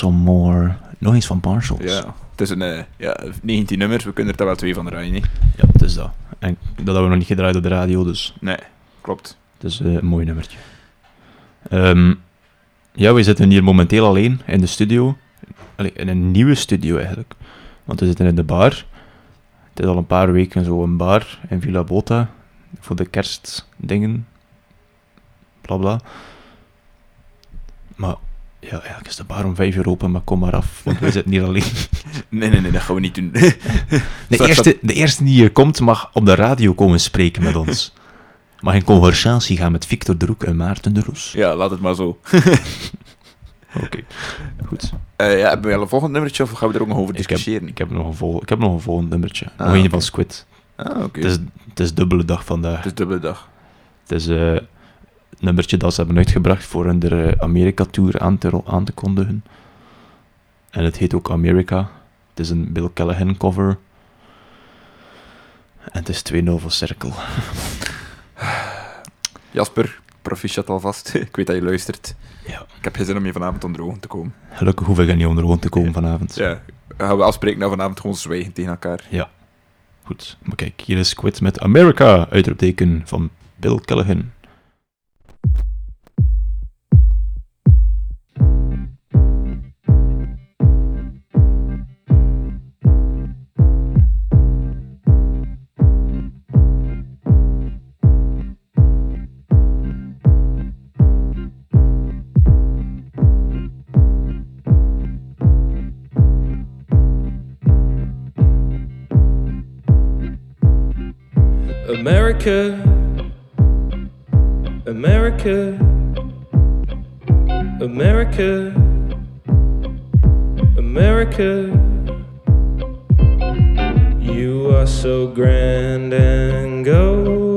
Some more. Nog eens van Parcels. Ja, het is een eh, ja, 19 nummers, we kunnen er wel twee van draaien. Niet? Ja, het is dat. En dat hebben we nog niet gedraaid op de radio, dus Nee, klopt. het is eh, een mooi nummertje. Ehm, ja, we zitten hier momenteel alleen in de studio. Allee, in een nieuwe studio eigenlijk. Want we zitten in de bar. Het is al een paar weken zo een bar in Villa Bota. Voor de kerstdingen. Bla bla. Ja, eigenlijk is de bar om vijf uur open, maar kom maar af. Want we zitten hier alleen. Nee, nee, nee, dat gaan we niet doen. De Straks eerste, de eerste die hier komt mag op de radio komen spreken met ons. Mag in conversatie gaan met Victor de Roek en Maarten de Roes. Ja, laat het maar zo. Oké, goed. Eh, ja, hebben we al een volgend nummertje of gaan we er ook nog over Ik heb, discussiëren? ik, heb nog een vol, ik heb nog een volgend nummertje. Ah, nog een oké. van Squid. Ah, oké. Het, is, het is dubbele dag vandaag. Het is dubbele dag. Het is eh, een nummertje dat ze hebben uitgebracht voor hun de Amerika-tour aan te, aan te kondigen. En het heet ook America. Het is een Bill Callahan cover. En het is 2-0 voor Cirkel. Jasper, proficiat alvast. ik weet dat je luistert. Ja. Ik heb geen zin om je vanavond onder ogen te komen. Gelukkig hoef ik er niet onder ogen te komen vanavond. Ja, gaan we afspreken nou vanavond gewoon zwijgen tegen elkaar. Goed, maar kijk, hier is Squid met America, uitroepteken van Bill Callahan. America, America, America, America. You are so grand and gold.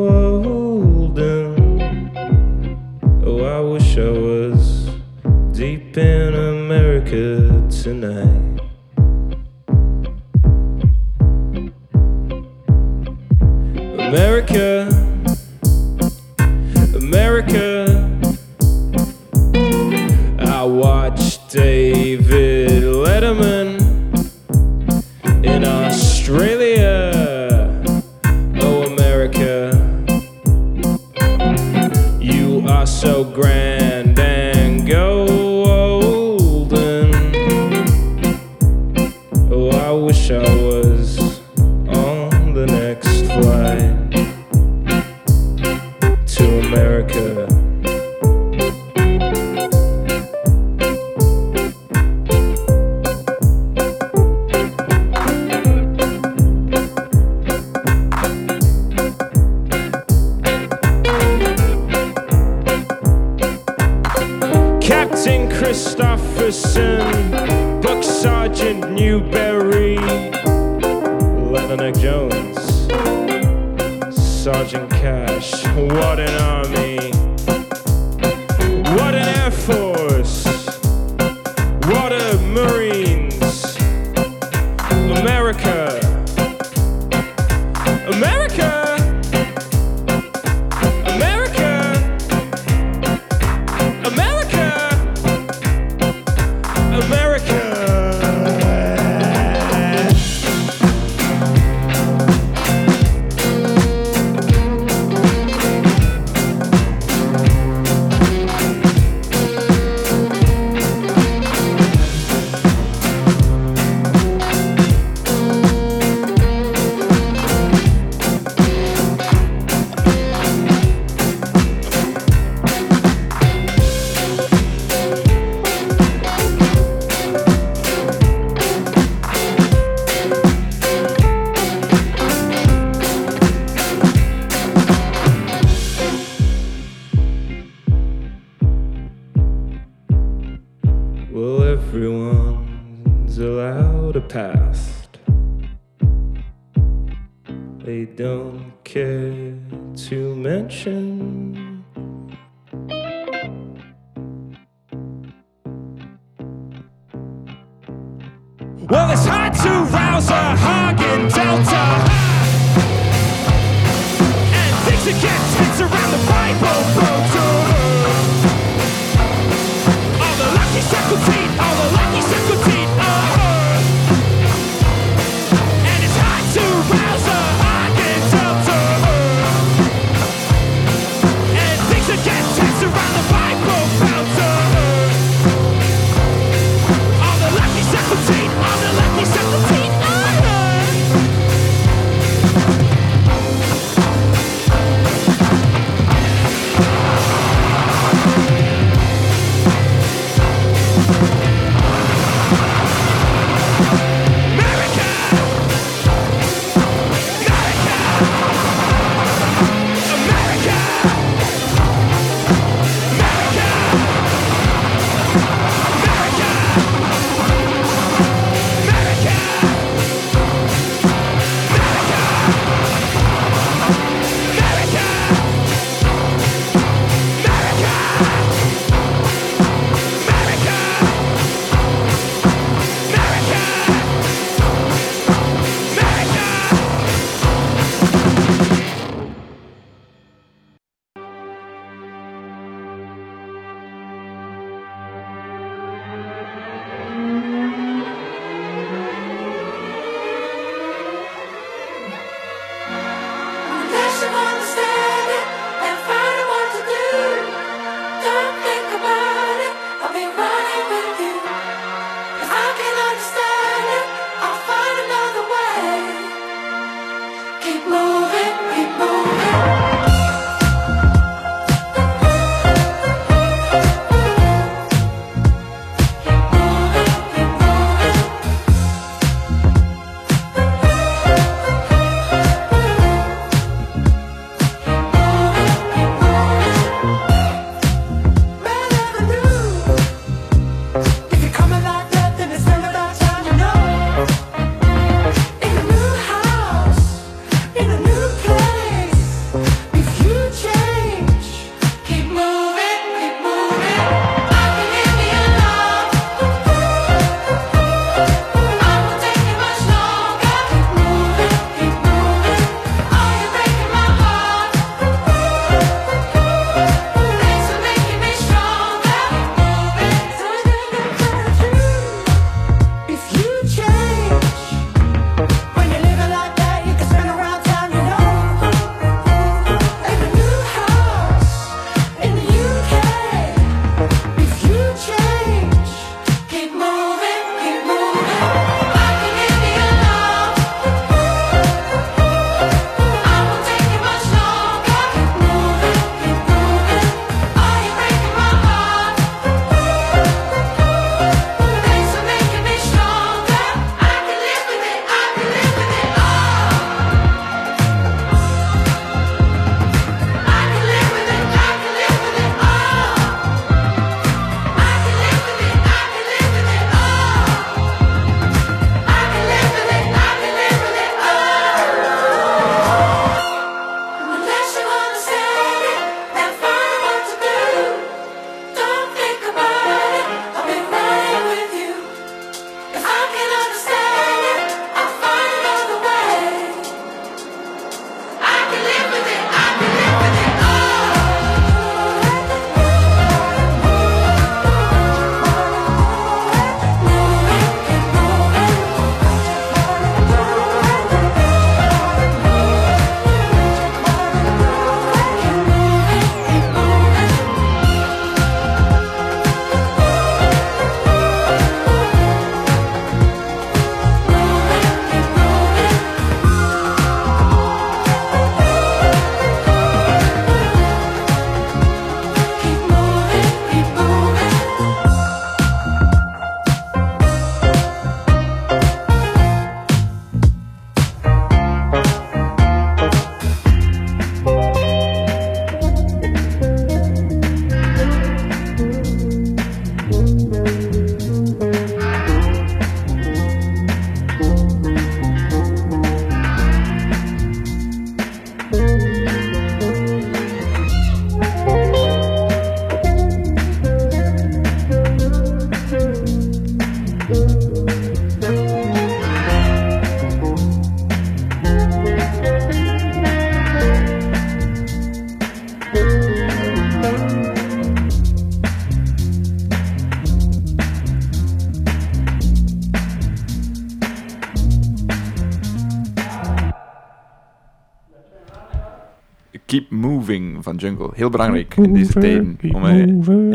Van Jungle. Heel belangrijk in deze tijden om eh,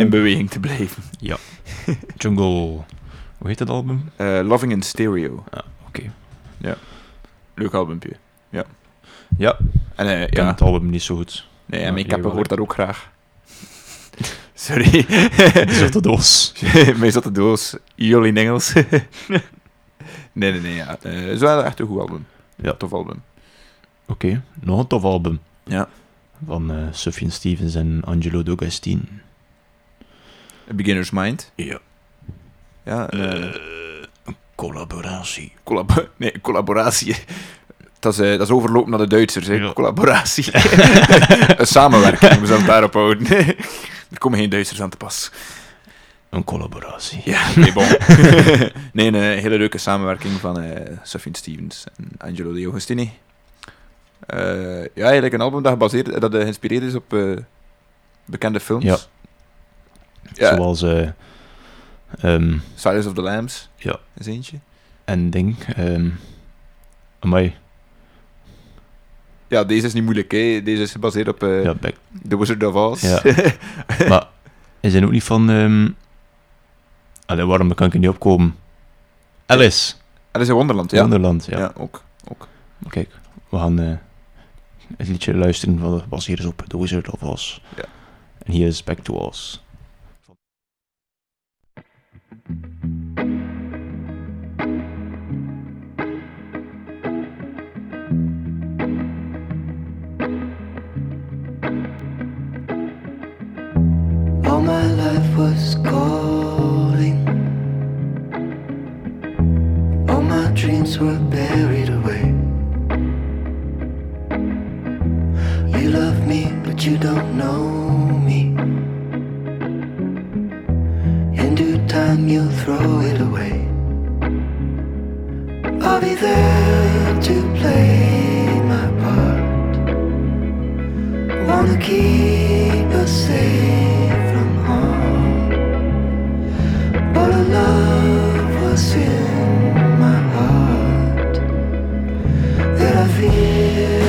in beweging te blijven. Jungle. Hoe heet dat album? Eh, Loving in Stereo. Ah, oké. Leuk albumpje. Ja. Ja. En eh, Ik ken ja, het album niet zo goed. nee, Ja, en mijn jij kapper wel, hoort dat ook graag. Sorry. Zotte doos. Mij zat de doos. Jullie in Engels. nee, nee, nee. Ja. Eh, Het is wel echt een goed album. Ja. Tof album. Oké, nog een tof album. Ja. Van eh Sufjan Stevens en Angelo D'Agostino. A Beginner's Mind. Ja. Ja, eh, Collaboratie. collab nee, collaboratie. Dat is, eh, dat is overlopen naar de Duitsers, hè. Ja. Collaboratie. een samenwerking, we het daarop houden. er komen geen Duitsers aan te pas. Een collaboratie. Ja, nee, bon. nee, een eh, hele leuke samenwerking van eh Sufjan Stevens en Angelo De Agostini. Eh, ja, eigenlijk een album dat, gebaseerd, dat eh, geïnspireerd is op eh, bekende films. Ja. Ja, Zoals eh ehm, Silence of the Lambs Ja. is eentje. en ding. ehm amai. Ja, deze is niet moeilijk, hè. Deze is gebaseerd op Ja, back. The Wizard of Oz. Ja. maar is hij ook niet van... ehm allee, waarom kan ik er niet opkomen? Alice. Is in Wonderland, ja. Wonderland, ja. Ja, ook. ook. Kijk, we gaan het liedje luisteren van gebaseerd is op The Wizard of Oz. Ja. En hier is Back to Oz. All my life was calling. All my dreams were buried away. You love me, but you don't know me. In due time, you'll throw it away. I'll be there to play my part. Wanna keep us safe from harm. But a love was in my heart that I feel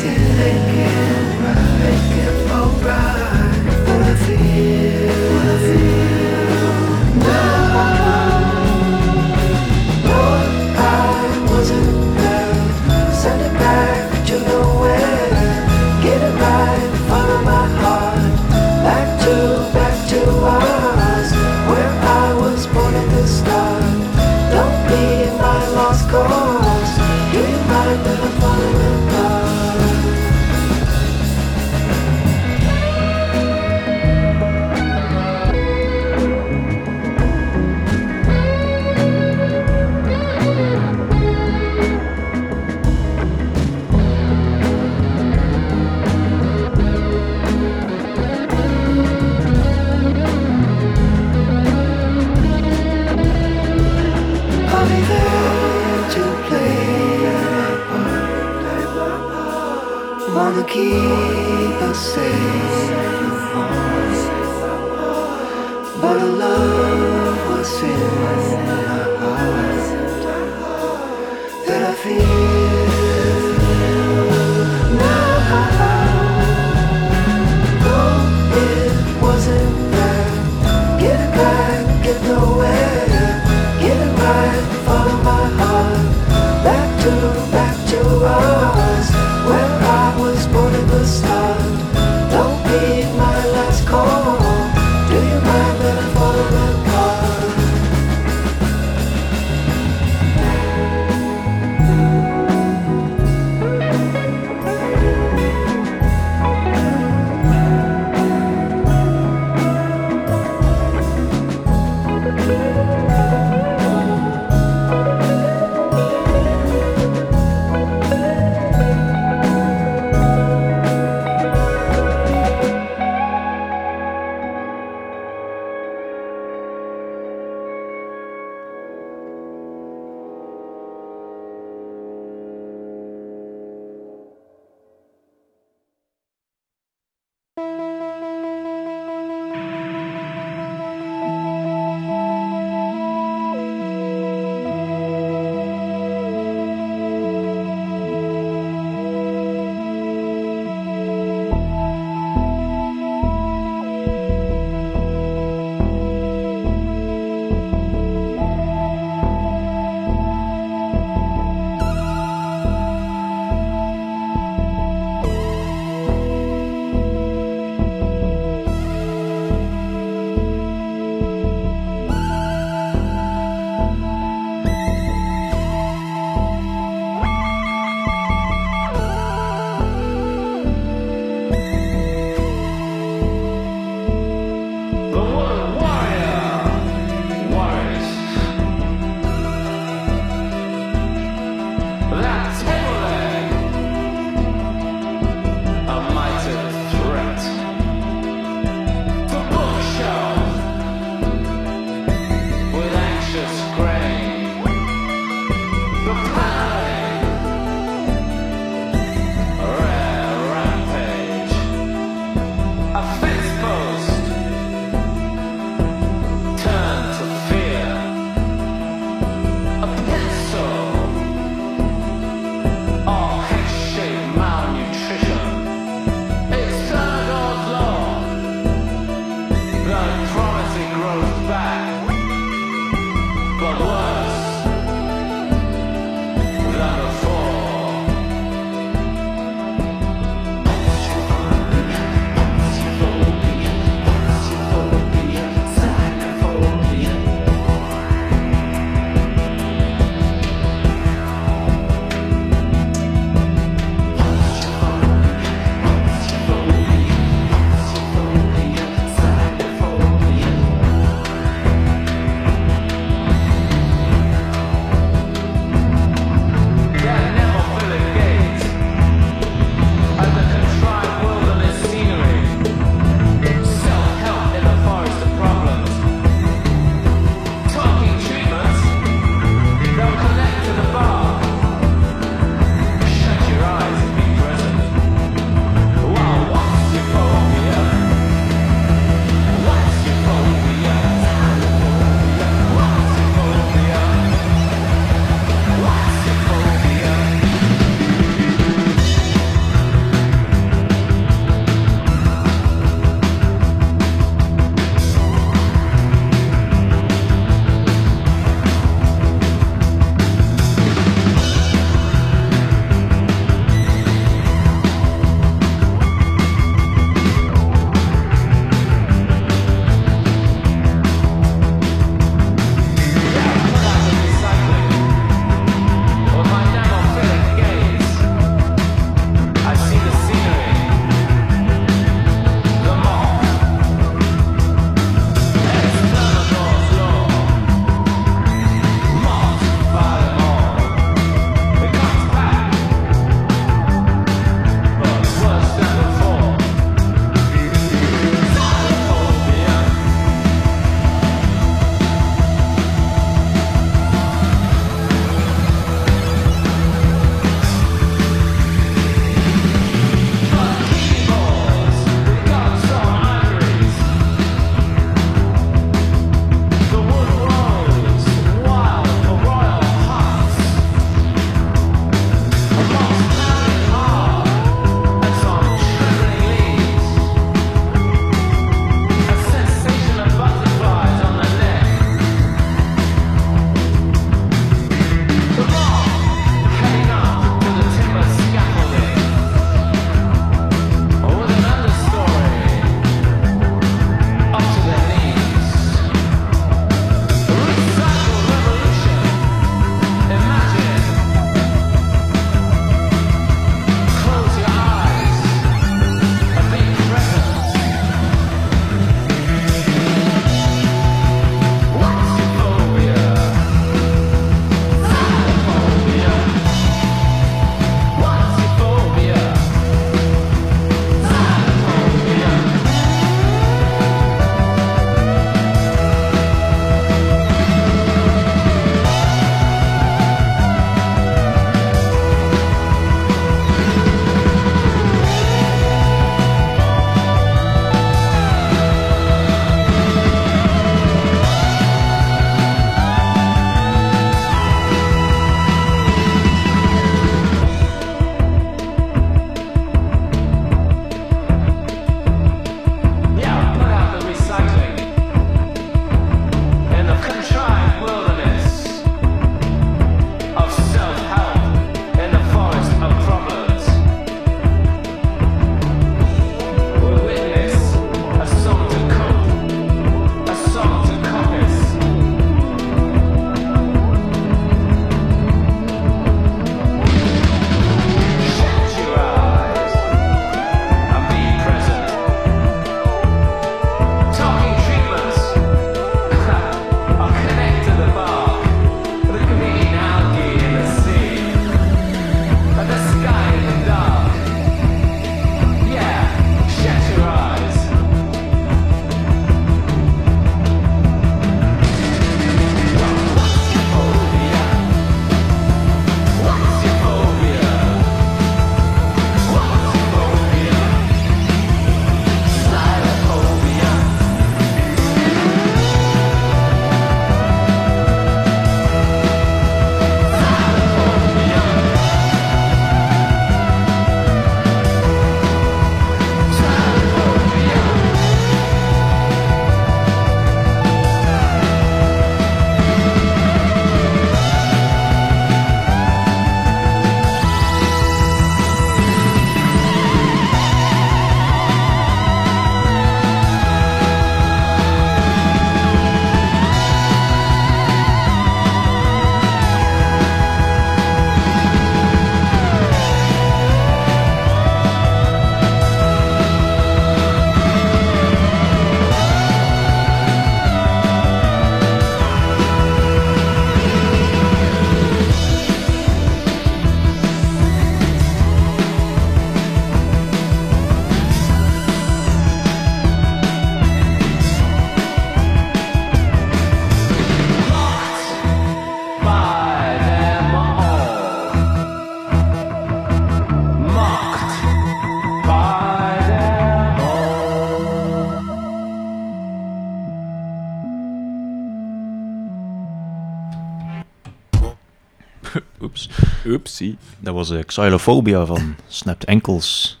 Dat was eh, Xylophobia van Snapped Enkels.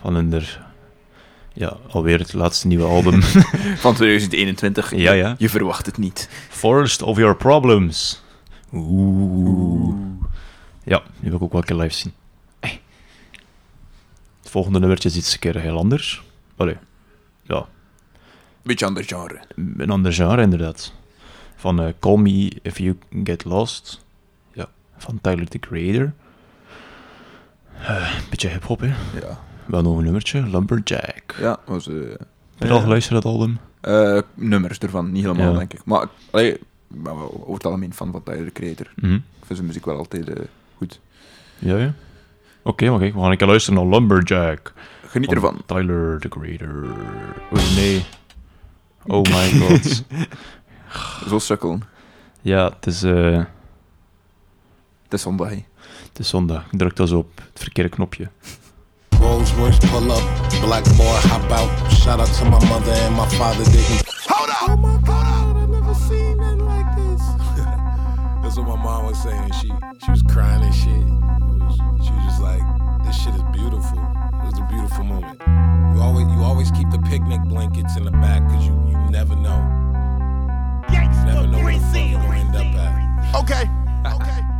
Van hun. Ja, alweer het laatste nieuwe album. Van 2021. Ja, ja. Je verwacht het niet. Forest of Your Problems. Oeh. Ja, die wil ik ook wel een keer live zien. Hey. Het volgende nummertje is iets een keer heel anders. Allee, ja, Beetje ander genre. een ander genre inderdaad. Van eh, Call Me If You Get Lost. Van Tyler, the Creator. Eh, beetje hip-hop, hè. Ja. Wel nog een nummertje, Lumberjack. Ja, was... eh Heb je al geluisterd, dat album? eh, nummers ervan, niet helemaal, Ja. denk ik. Maar, allee, ik ben wel over het algemeen fan van Tyler, de Creator. Mhm. Ik vind zijn muziek wel altijd eh, goed. Ja, ja. Oké, maar kijk, we gaan een keer luisteren naar Lumberjack. Geniet Van ervan. Tyler, the Creator. Oh nee. Oh my god. Zo sukkelen. Ja, het is, eh, Het is zondag, hè. het is zondag. Ik druk dus op het verkeerde knopje. Rolls Royce pull up, black boy hop out. Shout out to my mother and my father didn't. Hold up! Oh my god, I never seen nothing like this. That's what my mom was saying. She she was crying and shit. It was, she was just like, "This shit is beautiful. It's a beautiful moment." You always you always keep the picnic blankets in the back because you you never know. You never know where the fuck you're gonna end up at. Okay, okay.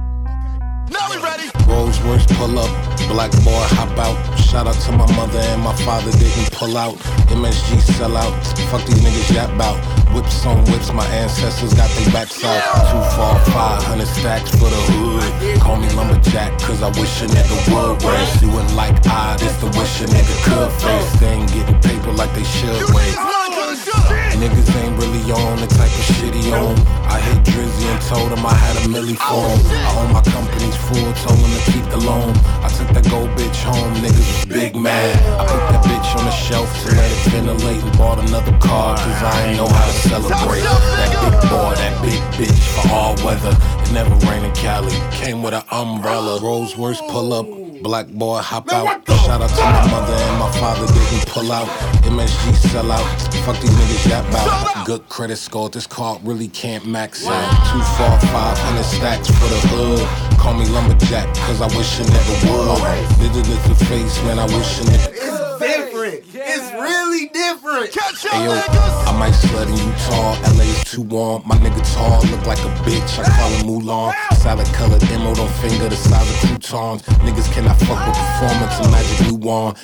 Now we ready. Rolls Royce pull up, black boy hop out. Shout out to my mother and my father didn't pull out. MSG sell out, fuck these niggas yap bout. Whips on whips, my ancestors got their backs out. Two, four, five hundred stacks for the hood. Call me lumberjack, cause I wish a nigga would. Whereas you would like I, this the wish a nigga could face. They ain't getting paper like they should wait. Niggas ain't really on the type of shit he on. I hit Drizzy and told him I had a milli for him. I own my company's full, told him to keep the loan. I took that gold bitch home, niggas was big mad. I put that bitch on the shelf to let it ventilate and bought another car, cause I ain't know how to celebrate. That big boy, that big bitch for all weather. It never rained in Cali, came with an umbrella. Rolls pull up. Black boy hop out. Shout out to my mother and my father didn't pull out. MSG sell out. Fuck these niggas that out. Good credit score. This card really can't max out. Two, four, five hundred stacks for the hood. Call me lumberjack, cause I wish a nigga would. Did it the face, man. I wish a nigga. Different. It's really different. Catch your Hey yo, niggas. I might sled in Utah, LA's too warm. My nigga tall, look like a bitch, I call him Mulan. Salad colored emerald on finger, the size of croutons. Niggas cannot fuck with performance and magic new on.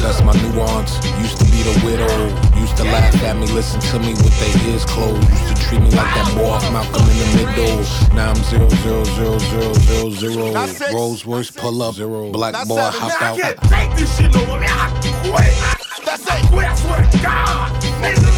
That's my nuance. Used to be the widow, used to laugh at me, listen to me with their ears closed. Used to treat me like that boy off Malcolm in the middle. Now I'm zero zero zero zero zero zero. That's it. Rolls Royce pull up, zero. Black That's boy seven. hop Man, I out. can't take this shit no more. Man, I quit. That's it. I quit. I swear to God. Nigga.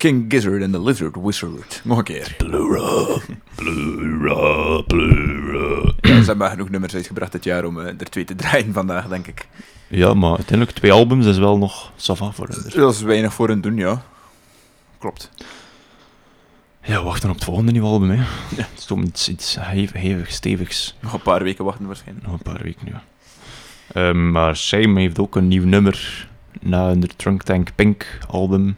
King Gizzard and the Lizard Wizard. Nog een keer. Plura, plura, plura. Ja, ze hebben genoeg nummers uitgebracht dit jaar om eh, er twee te draaien vandaag, denk ik. Ja, maar uiteindelijk twee albums is wel nog sava voor hen. Dat is weinig voor hen doen, ja. Klopt. Ja, wachten op het volgende nieuwe album, hè. Ja. Het is om iets, iets hevig, hevig, stevigs. Nog een paar weken wachten waarschijnlijk. Nog een paar weken, ja. Ehm, maar Shame heeft ook een nieuw nummer. Na hun Trunk Tank Pink album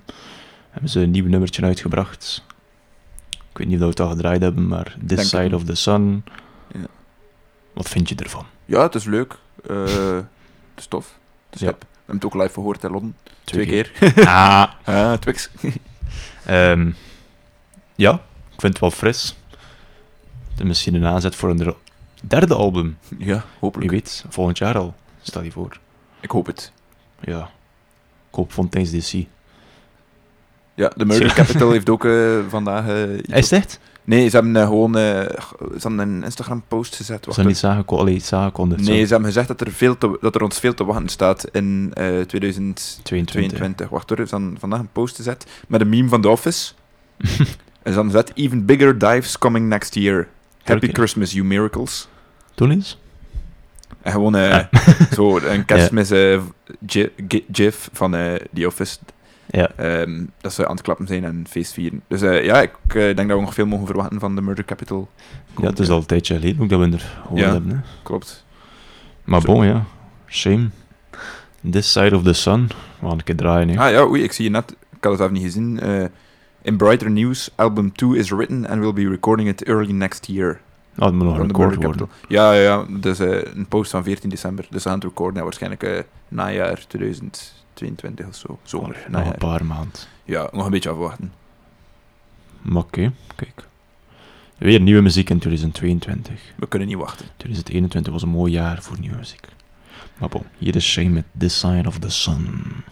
hebben ze een nieuw nummertje uitgebracht. Ik weet niet of we het al gedraaid hebben, maar This Denk Side of the Sun. Ja. Wat vind je ervan? Ja, het is leuk. Eh, het is tof. Het is Ja. hip. We hebben het ook live gehoord in Londen. Twee, Twee keer. Ah. Ah, Twix. Ehm, ja, ik vind het wel fris. Misschien een aanzet voor een derde- album. Ja, hopelijk. Wie weet, volgend jaar al. Stel je voor. Ik hoop het. Ja. Ik hoop Fontaine's DC. Ja, de Murder Capital heeft ook eh, vandaag... iets Is het echt? Nee, ze hebben eh, gewoon ze hebben een Instagram-post gezet. Ze zijn niet aangekondigd. Nee, ze hebben gezegd dat er, veel te, dat er ons veel te wachten staat in eh 2022. Wacht hoor, ze hebben vandaag een post gezet met een meme van The Office. en ze hebben gezet, even bigger dives coming next year. Happy. Christmas, you miracles. Doe eens. En gewoon eh, zo een kerstmis gi- gi- gif van The Office. Ja. Ehm, dat ze aan het klappen zijn en feestvieren. Dus eh, ja, ik eh, denk dat we nog veel mogen verwachten van de Murder Capital. Ja, het is al een tijdje geleden ook dat we er gehoord hebben. Hè. klopt. Maar bon, ja. Shame. This Side of the Sun. We gaan een keer draaien. Ah ja, oei, ik zie je net. Ik had het even niet gezien. Eh, in Brighter News, album 2 is written and we'll be recording it early next year. Ah, oh, dat moet nog record worden. Ja, ja, ja. Dus een post van 14 december. Dus aan het recorden, waarschijnlijk najaar 2000. 22 of zo. Zomer. Nog een paar maanden. Ja, nog een beetje afwachten. Oké, kijk. Weer nieuwe muziek in 2022. We kunnen niet wachten. 2021 was een mooi jaar voor nieuwe muziek. Maar bon, hier is Shane met The of the Sun.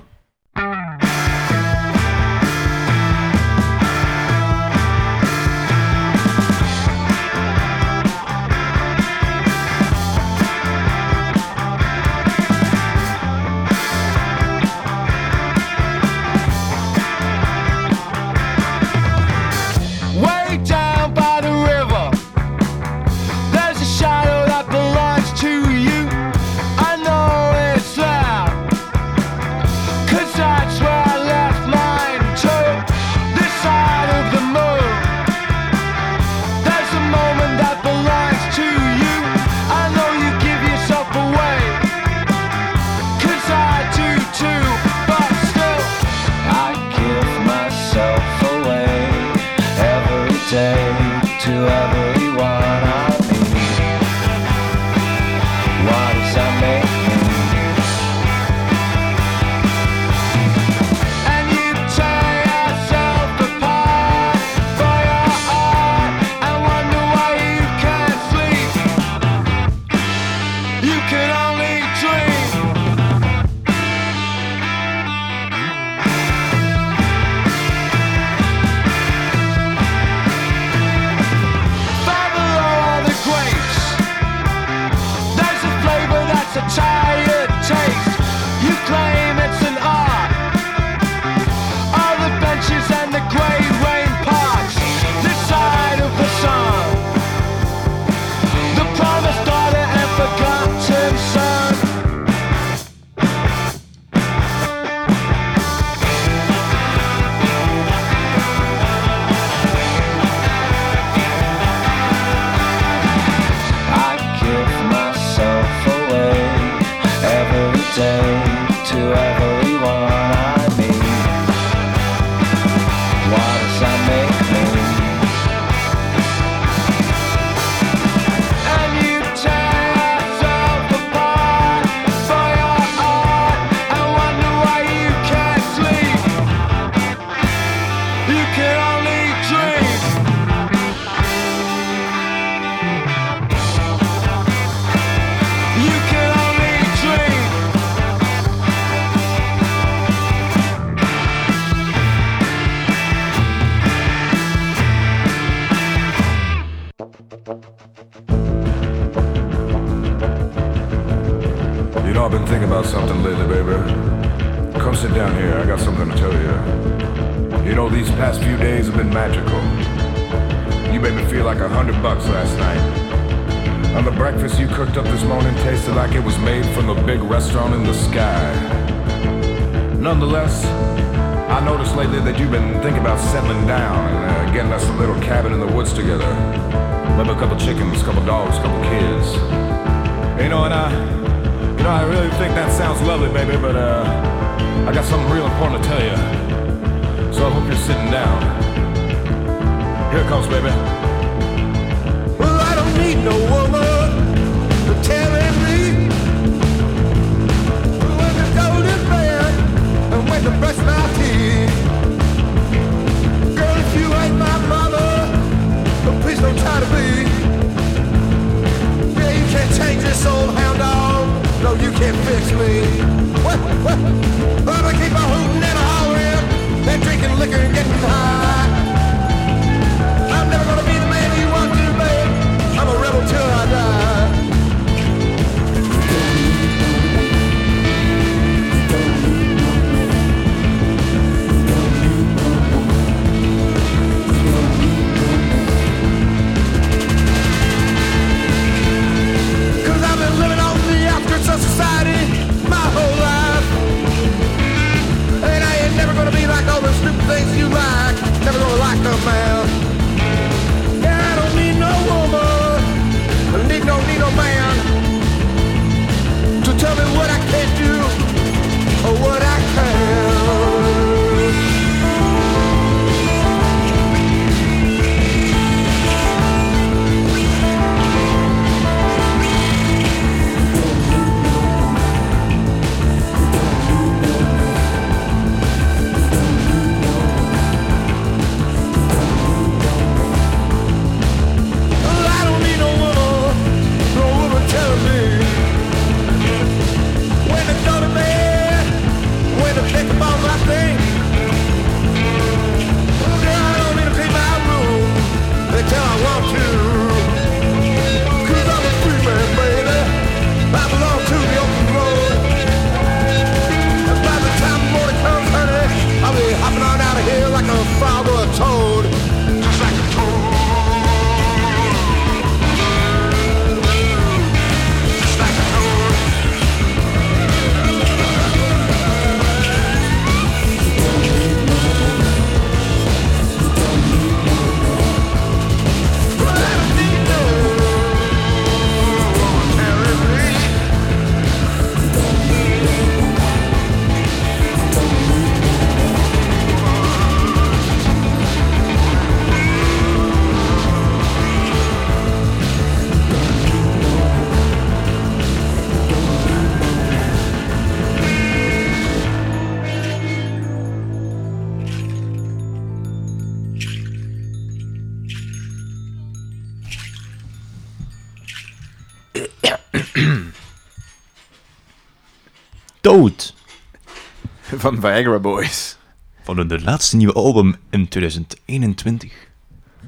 Van Viagra Boys. Van hun laatste nieuwe album in 2021.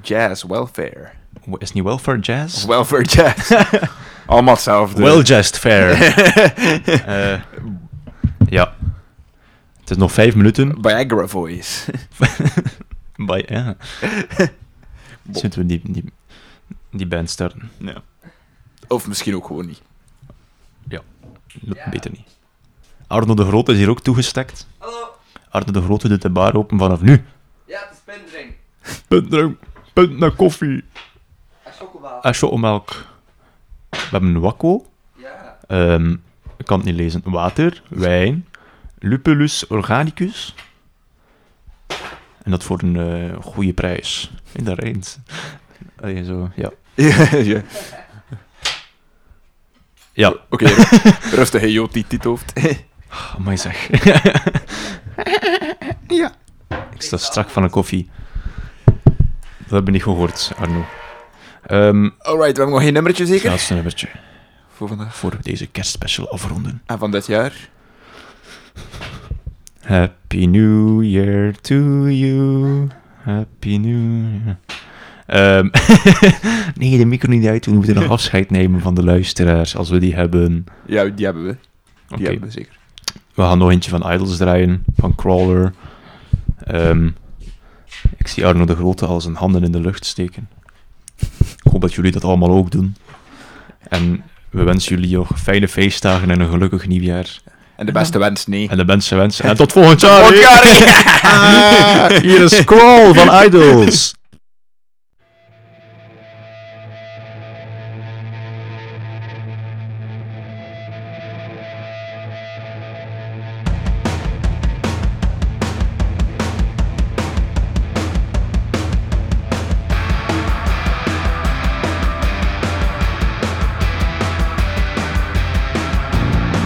Jazz Welfare. Is het niet Welfare Jazz? Of Welfare Jazz. Allemaal hetzelfde. Well Just Fair. Eh, ja. Het is nog vijf minuten. Viagra Voice. Ja. Zullen we die, die, die band starten? Ja. Of misschien ook gewoon niet. Ja, beter niet. Arno de Grote is hier ook toegestekt. Hallo. Arno de Grote doet de bar open vanaf nu. Ja, het is pindring. Punt naar koffie. En chocola. En chocomelk. We hebben wakko. Ja. Ehm, ik kan het niet lezen. Water, wijn, lupulus organicus. En dat voor een eh, goede prijs. In de Rijns. Allee, zo, ja. Ja, ja. Oké, rustig, hey, joh, dit, dit hoofd. Amai zeg. ja. Ik sta strak van een koffie. Dat hebben we niet gehoord, Arno. Ehm Alright, we hebben nog geen nummertje zeker? Laatste nummertje. Voor vandaag. Voor we deze kerstspecial afronden. En van dit jaar? Happy New Year to you. Happy New Year. Ehm, nee, de micro niet uit. We moeten nog afscheid nemen van de luisteraars, als we die hebben. Ja, die hebben we. Die Oké. hebben we zeker. We gaan nog eentje van Idols draaien, van Crawler. Ehm, Ik zie Arno de Grote al zijn handen in de lucht steken. Ik hoop dat jullie dat allemaal ook doen. En we wensen jullie nog fijne feestdagen en een gelukkig nieuwjaar. En de beste wens, nee. En de beste wensen. En tot volgend jaar. Volgend jaar. Hier is Squall van Idols.